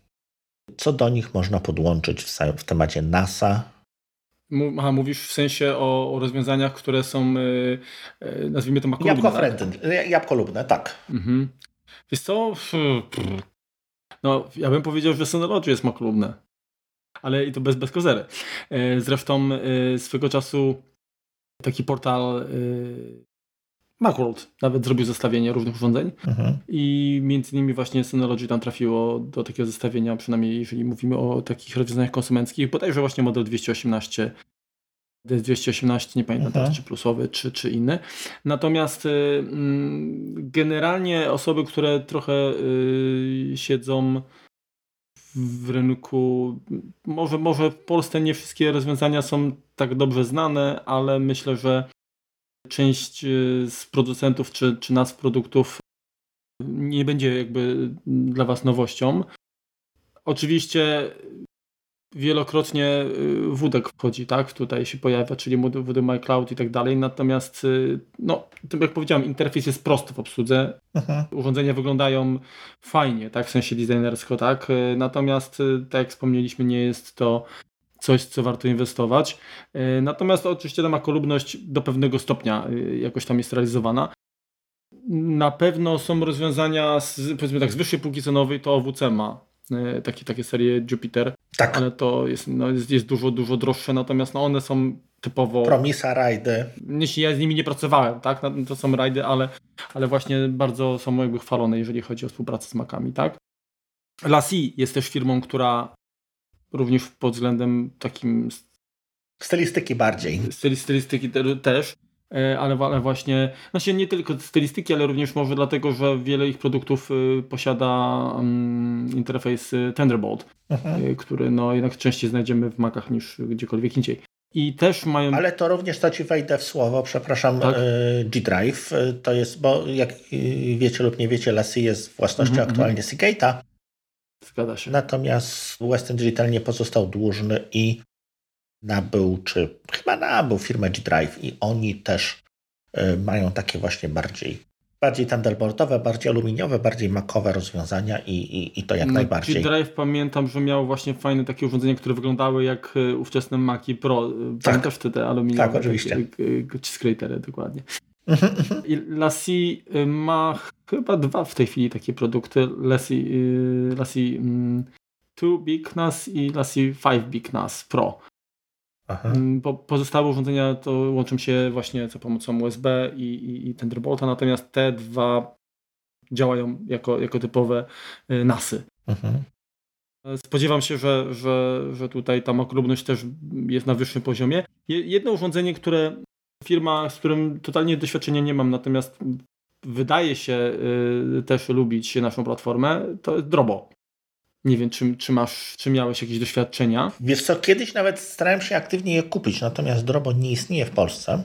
co do nich można podłączyć w, w temacie NASA? Aha, mówisz w sensie o, o rozwiązaniach, które są, nazwijmy to makolubne. Jabłko tak? jabłkolubne, tak. Mhm. Wiesz co? No, ja bym powiedział, że Synology jest makolubne. Ale i to bez, bez kozery. Zresztą swego czasu taki portal Macworld nawet zrobił zestawienie różnych urządzeń mhm. i między innymi właśnie Synology tam trafiło do takiego zestawienia, przynajmniej jeżeli mówimy o takich rozwiązaniach konsumenckich, bodajże właśnie model 218 DS218, nie pamiętam mhm. teraz, czy plusowy, czy, czy inny. Natomiast y, mm, generalnie osoby, które trochę y, siedzą w rynku, może, może w Polsce nie wszystkie rozwiązania są tak dobrze znane, ale myślę, że część y, z producentów czy, czy nas produktów nie będzie jakby dla Was nowością. Oczywiście wielokrotnie y, wódek wchodzi, tak? Tutaj się pojawia, czyli WD My Cloud i tak dalej. Natomiast, y, no, tak jak powiedziałem, interfejs jest prosty w obsłudze. Aha. Urządzenia wyglądają fajnie, tak? W sensie designersko, tak? Natomiast, tak jak wspomnieliśmy, nie jest to coś, co warto inwestować. E, natomiast oczywiście ta makolubność do pewnego stopnia e, jakoś tam jest realizowana. Na pewno są rozwiązania z, powiedzmy tak, z wyższej półki cenowej, to OWC ma e, takie, takie serie Jupiter, tak. ale to jest, no, jest, jest dużo, dużo droższe, natomiast no, one są typowo... Promisa rajdy. Jeśli ja z nimi nie pracowałem, tak, to są rajdy, ale, ale właśnie bardzo są jakby chwalone, jeżeli chodzi o współpracę z Macami, tak. Lassie jest też firmą, która również pod względem takim stylistyki bardziej. Styl, stylistyki te, też, e, ale, ale właśnie, znaczy nie tylko stylistyki, ale również może dlatego, że wiele ich produktów y, posiada um, interfejs y, Thunderbolt, mhm. Y, który no jednak częściej znajdziemy w Macach niż gdziekolwiek indziej. I też mają. Ale to również to ci wejdę w słowo, przepraszam, tak? G-Drive. To jest, bo jak wiecie lub nie wiecie, Lassie jest własnością mm -hmm. aktualnie Seagate'a. Zgadza się. Natomiast Western Digital nie pozostał dłużny i nabył, czy chyba nabył firmę G-Drive i oni też y, mają takie właśnie bardziej bardziej thunderboltowe, bardziej aluminiowe, bardziej makowe rozwiązania i, i, i to jak no, najbardziej. G-Drive pamiętam, że miał właśnie fajne takie urządzenia, które wyglądały jak y, ówczesne Maki Pro. Tak. Pamiętasz te, te aluminiowe? Tak, oczywiście. Cheese dokładnie. I Lassie y, ma chyba dwa w tej chwili takie produkty. Lassie, y, Lassie 2 mm, Big NAS i Lassie 5 Big NAS Pro. Aha. Mm, po, pozostałe urządzenia to łączą się właśnie za pomocą USB i, i, i Thunderbolta, natomiast te dwa działają jako, jako typowe y, NASy. Aha. Spodziewam się, że, że, że tutaj ta makrobność też jest na wyższym poziomie. Jedno urządzenie, które firma, z którym totalnie doświadczenia nie mam, natomiast wydaje się y, też lubić naszą platformę, to jest Drobo. Nie wiem, czy, czy, masz, czy miałeś jakieś doświadczenia? Wiesz co, kiedyś nawet starałem się aktywnie je kupić, natomiast Drobo nie istnieje w Polsce.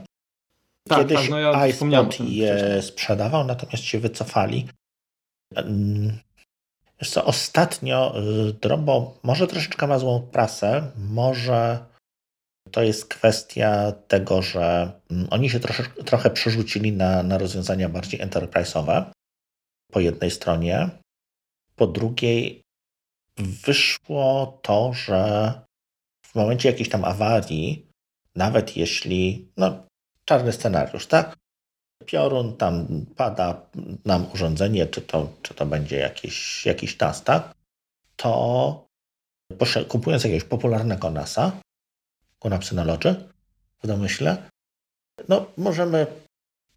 Tak, kiedyś tak, no ja iSpot je wcześniej. sprzedawał, natomiast się wycofali. Wiesz co, ostatnio y, Drobo może troszeczkę ma złą prasę, może to jest kwestia tego, że mm, oni się trosze, trochę przerzucili na, na rozwiązania bardziej enterprise'owe po jednej stronie. Po drugiej wyszło to, że w momencie jakiejś tam awarii, nawet jeśli, no czarny scenariusz, tak? Piorun, tam pada nam urządzenie, czy to, czy to będzie jakiś, jakiś TAS, tak? To kupując jakiegoś popularnego NASA, ku Synology w domyśle, no możemy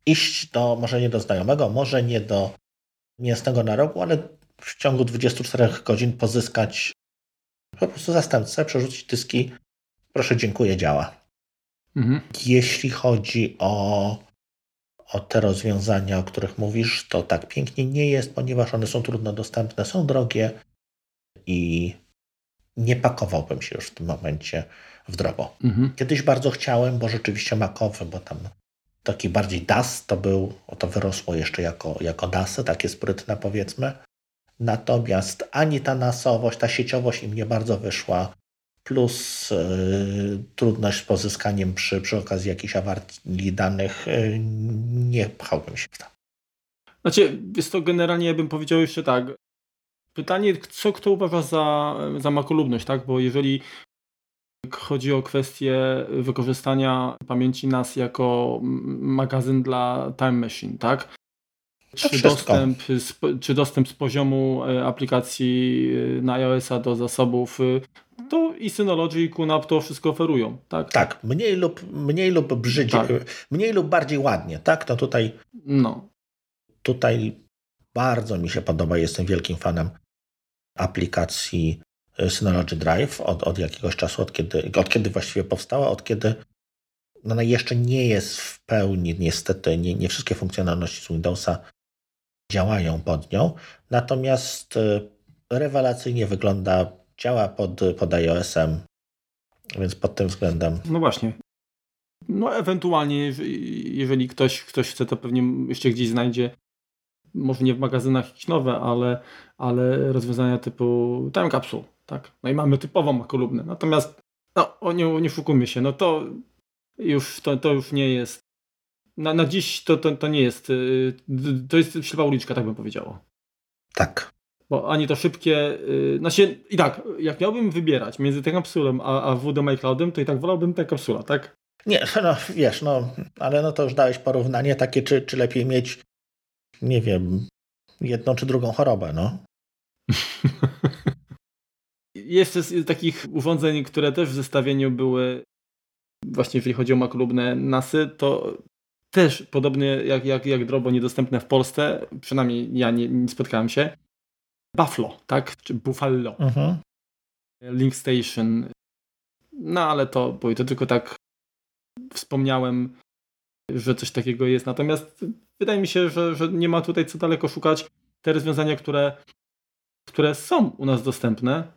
iść do, może nie do znajomego, może nie do mięsnego na rogu, ale w ciągu 24 godzin pozyskać po prostu zastępcę, przerzucić dyski. Proszę, dziękuję, działa. Mhm. Jeśli chodzi o, o te rozwiązania, o których mówisz, to tak pięknie nie jest, ponieważ one są trudno dostępne, są drogie i nie pakowałbym się już w tym momencie w drobo. Mhm. Kiedyś bardzo chciałem, bo rzeczywiście makowy, bo tam taki bardziej DAS to był, to wyrosło jeszcze jako, jako DASy, takie sprytne powiedzmy. Natomiast ani ta nasowość, ta sieciowość im nie bardzo wyszła, plus yy, trudność z pozyskaniem przy, przy okazji jakichś awarii danych, yy, nie pchałbym się w to. Znaczy, jest to generalnie, ja bym powiedział jeszcze tak. Pytanie, co kto uważa za, za makolubność, tak? Bo jeżeli chodzi o kwestię wykorzystania pamięci NAS jako magazyn dla Time Machine, tak? Czy dostęp, z, czy dostęp z poziomu e, aplikacji e, na iOS-a do zasobów, e, to i Synology i QNAP to wszystko oferują, tak? Tak, mniej lub, mniej lub brzydziej, tak. mniej lub bardziej ładnie, tak? To tutaj, no. tutaj bardzo mi się podoba, jestem wielkim fanem aplikacji Synology Drive od, od jakiegoś czasu, od kiedy, od kiedy właściwie powstała, od kiedy no, no jeszcze nie jest w pełni, niestety, nie, nie wszystkie funkcjonalności z Windowsa działają pod nią, natomiast e, rewelacyjnie wygląda, działa pod, pod iOS-em, więc pod tym względem. No właśnie. No ewentualnie, jeżeli ktoś, ktoś chce, to pewnie jeszcze gdzieś znajdzie, może nie w magazynach jakieś nowe, ale, ale rozwiązania typu time capsule, tak? No i mamy typową kolumnę. Natomiast no, nie, nie szukujmy się, no to już, to, to już nie jest na, na dziś to, to, to nie jest, y, to jest ślepa uliczka, tak bym powiedział. Tak. Bo ani to szybkie, yy, znaczy i tak, jak miałbym wybierać między tym kapsulą a, a WDM iCloudem, to i tak wolałbym tę kapsula, tak? Nie, [laughs] no wiesz, no, ale no to już dałeś porównanie takie, czy, czy lepiej mieć, nie wiem, jedną czy drugą chorobę, no. [laughs] Jeszcze z takich urządzeń, które też w zestawieniu były, właśnie jeżeli chodzi o makolubne NASy, to też podobnie jak, jak, jak Drobo niedostępne w Polsce, przynajmniej ja nie, nie spotkałem się. Buffalo, tak? Czy Buffalo. Mhm. Link Station. No ale to, bo to tylko tak wspomniałem, że coś takiego jest. Natomiast wydaje mi się, że, że nie ma tutaj co daleko szukać. Te rozwiązania, które, które są u nas dostępne,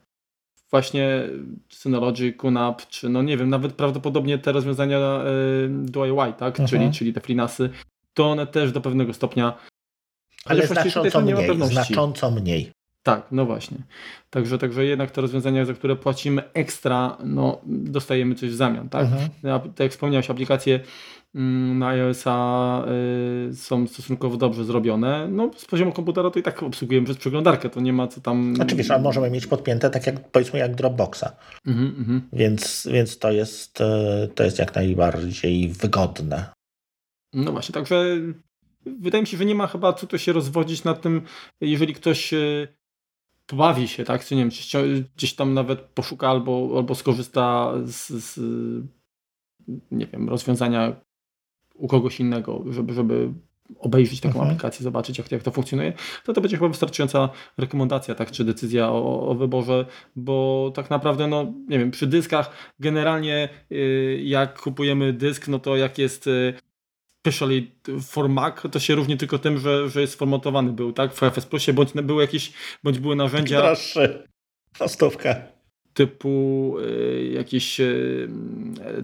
właśnie Synology, QNAP, czy no nie wiem, nawet prawdopodobnie te rozwiązania y, DIY, tak, mhm. czyli, czyli te FreeNASy, to one też do pewnego stopnia ale znacząco mniej, znacząco mniej. Tak, no właśnie. Także, także jednak te rozwiązania, za które płacimy ekstra, no dostajemy coś w zamian, tak? Mhm. Tak jak wspomniałeś, aplikacje na iOS-a y, są stosunkowo dobrze zrobione. No, z poziomu komputera to i tak obsługujemy przez przeglądarkę, to nie ma co tam... Oczywiście, ale możemy mieć podpięte tak jak powiedzmy jak Dropboxa. Mm -hmm. Więc, więc to, jest, y, to jest jak najbardziej wygodne. No właśnie, także wydaje mi się, że nie ma chyba co tu się rozwodzić nad tym, jeżeli ktoś y, pobawi się, tak, czy nie wiem, gdzieś tam nawet poszuka albo, albo skorzysta z, z nie wiem, rozwiązania u kogoś innego, żeby, żeby obejrzeć taką mhm. aplikację, zobaczyć jak, jak to funkcjonuje, to to będzie chyba wystarczająca rekomendacja, tak, czy decyzja o, o wyborze, bo tak naprawdę, no nie wiem, przy dyskach generalnie y, jak kupujemy dysk, no to jak jest y, especially for Mac, to się różni tylko tym, że, że jest formatowany był, tak, w FS Plusie, bądź były jakieś, bądź były narzędzia... Droższy, na stówkę typu y, jakieś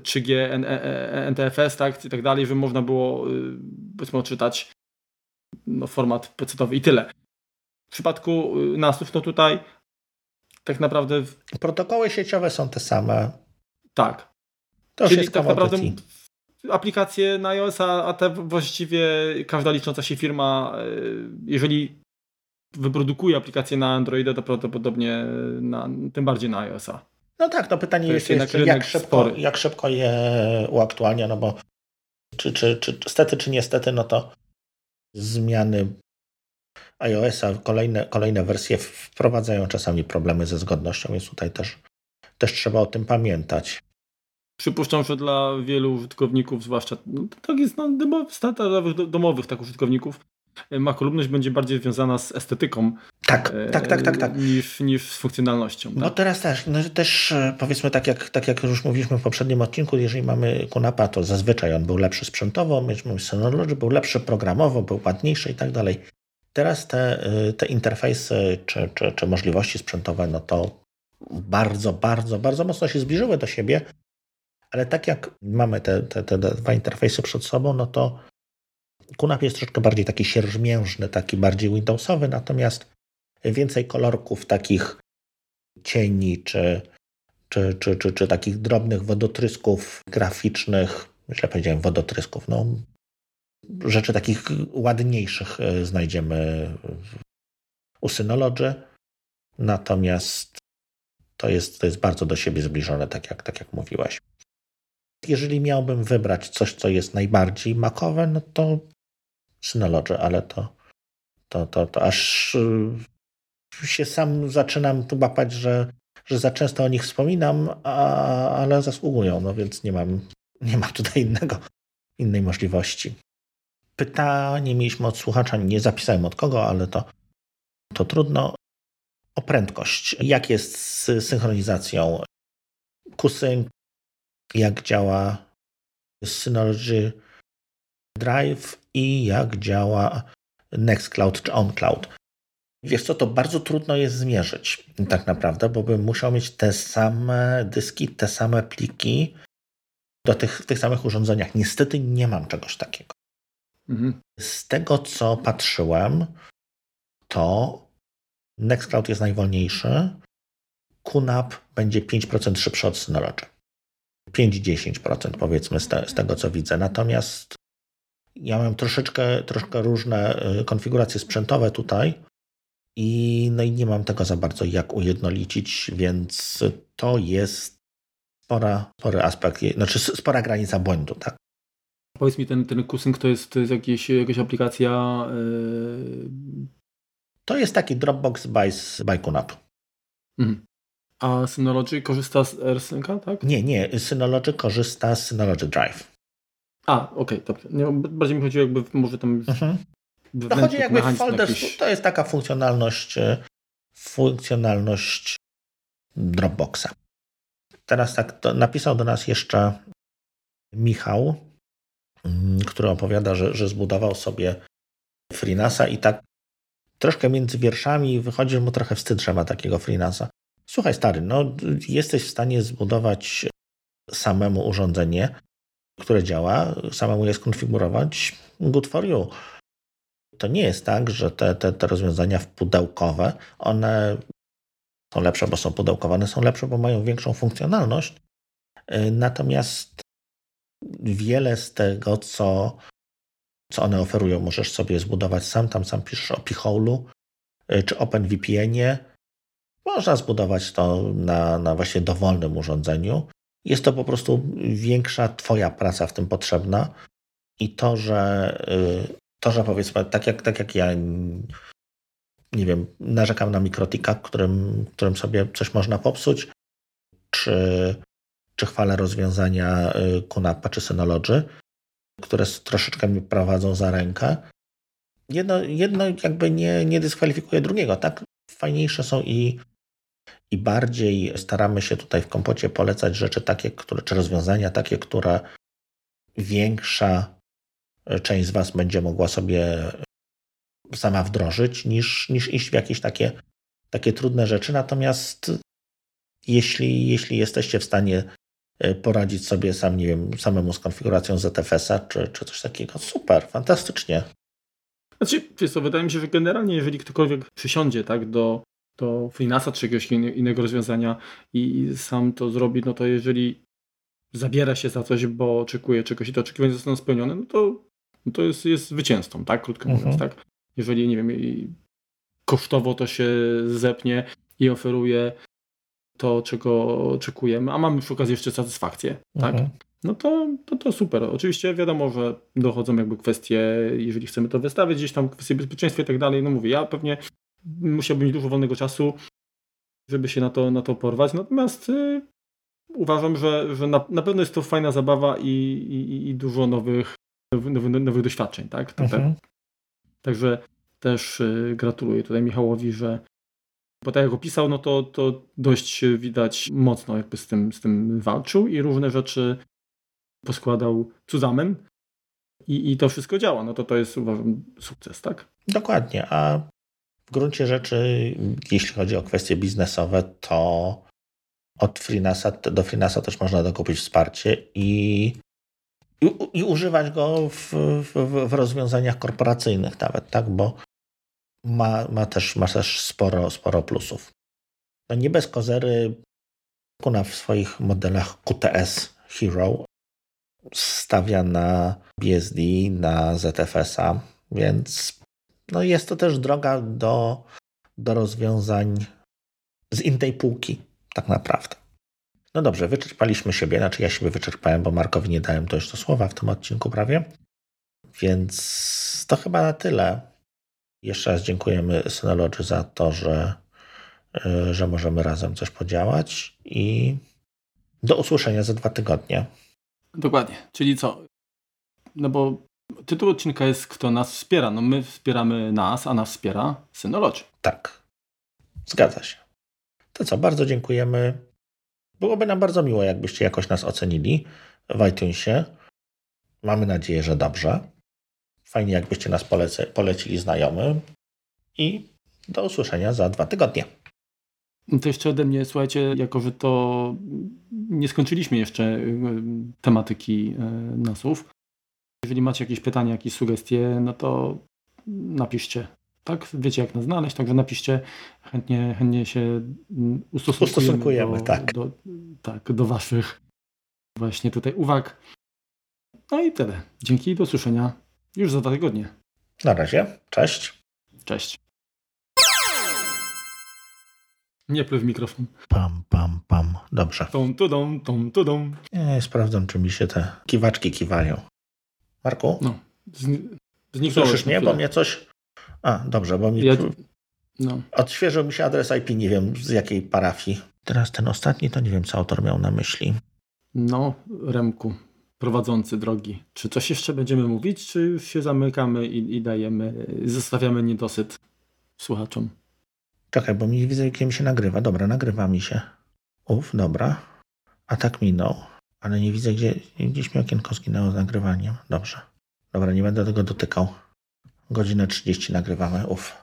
3G, y, NTFS, tak, i tak dalej, żeby można było y, powiedzmy odczytać no, format pecetowy i tyle. W przypadku NASów, no tutaj tak naprawdę... Protokoły sieciowe są te same. Tak. To Czyli tak naprawdę aplikacje na iOS, a te właściwie każda licząca się firma, jeżeli wyprodukuje aplikację na Androida, to prawdopodobnie na, tym bardziej na iOS-a. No tak, to pytanie to jest, jest jak, szybko, jak szybko je uaktualnia, no bo czy, czy, czy stety, czy niestety, no to zmiany iOS-a, kolejne, kolejne wersje wprowadzają czasami problemy ze zgodnością, więc tutaj też, też trzeba o tym pamiętać. Przypuszczam, że dla wielu użytkowników, zwłaszcza no, tak jest no, standardowych, domowych tak użytkowników, makolubność będzie bardziej związana z estetyką. Tak, tak, tak, tak, tak. Niż, niż z funkcjonalnością. Tak? No teraz też, no też e, powiedzmy tak jak, tak jak już mówiliśmy w poprzednim odcinku, jeżeli mamy Kunapa, to zazwyczaj on był lepszy sprzętowo, mieliśmy Synology, był lepszy programowo, był ładniejszy i tak dalej. Teraz te, e, te interfejsy czy, czy, czy możliwości sprzętowe, no to bardzo, bardzo, bardzo mocno się zbliżyły do siebie, ale tak jak mamy te, te, te dwa interfejsy przed sobą, no to QNAP jest troszkę bardziej taki sierżmiężny, taki bardziej Windowsowy, natomiast więcej kolorków takich cieni czy, czy, czy, czy, czy takich drobnych wodotrysków graficznych, źle powiedziałem wodotrysków, no rzeczy takich ładniejszych e, znajdziemy u Synology, natomiast to jest, to jest bardzo do siebie zbliżone, tak jak, tak jak mówiłaś. Jeżeli miałbym wybrać coś, co jest najbardziej makowe, no to Synology, ale to, to, to, to aż y, się sam zaczynam tu bapać, że, że za często o nich wspominam, a, ale zasługują, no więc nie mam, nie mam tutaj innego, innej możliwości. Pytanie mieliśmy od słuchacza, nie zapisałem od kogo, ale to, to trudno. O prędkość. Jak jest z synchronizacją kusync? Jak działa Synology Drive i jak działa Nextcloud czy OnCloud? Wiesz co, to bardzo trudno jest zmierzyć tak naprawdę, bo bym musiał mieć te same dyski, te same pliki do tych, tych samych urządzeniach. Niestety nie mam czegoś takiego. Mhm. Z tego, co patrzyłem, to Nextcloud jest najwolniejszy. QNAP będzie 5% szybszy od Synology. 5-10% powiedzmy z, te, z, tego, co widzę. Natomiast ja mam troszeczkę, troszkę różne y, konfiguracje sprzętowe tutaj i, no i nie mam tego za bardzo jak ujednolicić, więc to jest spora, spory aspekt, znaczy spora granica błędu. Tak? Powiedz mi, ten, ten Kusync to jest, to jest jakieś, jakaś aplikacja yy to jest taki Dropbox by, by QNAP. Mhm. A Synology korzysta z AirSynca, tak? Nie, nie. Synology korzysta z Synology Drive. A, okej, okay, dobrze. Nie, bardziej mi chodziło jakby może tam... Mhm. To chodzi jakby w folder, jakiś... to jest taka funkcjonalność e, funkcjonalność Dropboxa. Teraz tak, napisał do nas jeszcze Michał, mm, który opowiada, że, że zbudował sobie FreeNASa i tak troszkę między wierszami wychodzi, że mu trochę wstyd, że ma takiego freelansa. Słuchaj stary, no jesteś w stanie zbudować samemu urządzenie, które działa, samemu je skonfigurować, good for you. To nie jest tak, że te, te, te rozwiązania pudełkowe, one są lepsze, bo są pudełkowane, są lepsze, bo mają większą funkcjonalność. Natomiast wiele z tego, co co one oferują. Możesz sobie zbudować sam, tam sam piszesz o Picholu y, czy OpenVPN-ie. Można zbudować to na, na właśnie dowolnym urządzeniu. Jest to po prostu większa Twoja praca w tym potrzebna i to, że y, to, że powiedzmy, tak jak, tak jak ja nie wiem, narzekam na mikrotika, którym, którym sobie coś można popsuć, czy, czy chwalę rozwiązania y, czy Synology, które troszeczkę mi prowadzą za rękę. Jedno, jedno jakby nie, nie dyskwalifikuje drugiego. Tak fajniejsze są i, i bardziej staramy się tutaj w kompocie polecać rzeczy takie, które, czy rozwiązania takie, które większa część z Was będzie mogła sobie sama wdrożyć, niż, niż iść w jakieś takie, takie trudne rzeczy. Natomiast jeśli, jeśli jesteście w stanie E, poradzić sobie sam, nie wiem, samemu z konfiguracją ZFS-a czy, czy coś takiego. Super, fantastycznie. Znaczy, wiesz co, wydaje mi się, że generalnie jeżeli ktokolwiek przysiądzie tak, do, do FreeNASa czy jakiegoś innego rozwiązania i sam to zrobi, no to jeżeli zabiera się za coś, bo oczekuje czegoś i to oczekiwania zostaną spełnione, no to, no to jest, jest zwycięzcą, tak, krótko mówiąc, mhm. tak. Jeżeli, nie wiem, kosztowo to się zepnie i oferuje to, czego oczekujemy, a mamy przy okazji jeszcze satysfakcję, tak? Mhm. No to, to, to super. Oczywiście wiadomo, że dochodzą jakby kwestie, jeżeli chcemy to wystawić, gdzieś tam kwestie bezpieczeństwa i tak dalej. No mówię, ja pewnie musiałbym mieć dużo wolnego czasu, żeby się na to, na to porwać. Natomiast y, uważam, że, że na, na pewno jest to fajna zabawa i, i, i dużo nowych, nowych, nowych doświadczeń, tak? Mhm. Także też y, gratuluję tutaj Michałowi, że, bo tak jak opisał, no to, to dość widać mocno jakby z tym, z tym walczył i różne rzeczy poskładał zusammen i, i to wszystko działa. No to to jest uważam sukces, tak? Dokładnie, a w gruncie rzeczy, jeśli chodzi o kwestie biznesowe, to od FreeNASa, do FreeNASa też można dokupić wsparcie i, i, i używać go w, w, w, rozwiązaniach korporacyjnych nawet, tak? Bo ma, ma, też, ma też sporo, sporo plusów. No nie bez kozery Kuna w swoich modelach QTS Hero stawia na BSD, na ZFS-a, więc no jest to też droga do, do rozwiązań z innej półki, tak naprawdę. No dobrze, wyczerpaliśmy siebie, znaczy ja siebie wyczerpałem, bo Markowi nie dałem to do słowa w tym odcinku prawie. Więc to chyba na tyle. Jeszcze raz dziękujemy Synology za to, że, y, że możemy razem coś podziałać i do usłyszenia za dwa tygodnie. Dokładnie. Czyli co? No bo tytuł odcinka jest Kto nas wspiera. No my wspieramy nas, a nas wspiera Synology. Tak. Zgadza się. To co, bardzo dziękujemy. Byłoby nam bardzo miło, jakbyście jakoś nas ocenili w iTunesie. Mamy nadzieję, że dobrze. Fajnie, jakbyście nas polece, polecili znajomym. I do usłyszenia za dwa tygodnie. To jeszcze ode mnie, słuchajcie, jako że to nie skończyliśmy jeszcze y, tematyki y, nasów. Jeżeli macie jakieś pytania, jakieś sugestie, no to napiszcie. Tak, wiecie jak nas znaleźć, także napiszcie. Chętnie, chętnie się ustosunkujemy, ustosunkujemy do, tak. Do, tak, do waszych właśnie tutaj uwag. No i tyle. Dzięki i do usłyszenia już za dwa tygodnie. Na razie. Cześć. Cześć. Nie pluj w mikrofon. Pam, pam, pam. Dobrze. Tom, tudom, tom, tudom. Nie, sprawdzam, czy mi się te kiwaczki kiwają. Marku? No. Z, Słyszysz mnie? Bo mnie coś... A, dobrze, bo mi... Ja... No. Odświeżył mi się adres IP, nie wiem z jakiej parafii. Teraz ten ostatni, to nie wiem, co autor miał na myśli. No, Remku, prowadzący drogi. Czy coś jeszcze będziemy mówić, czy już się zamykamy i, i dajemy, zostawiamy niedosyt słuchaczom? Czekaj, bo mi widzę, jakie mi się nagrywa. Dobra, nagrywa mi się. Uf, dobra. A tak minął. Ale nie widzę, gdzie gdzieś mi okienko zginęło z nagrywaniem. Dobrze. Dobra, nie będę tego dotykał. Godzinę 30 nagrywamy. Uf.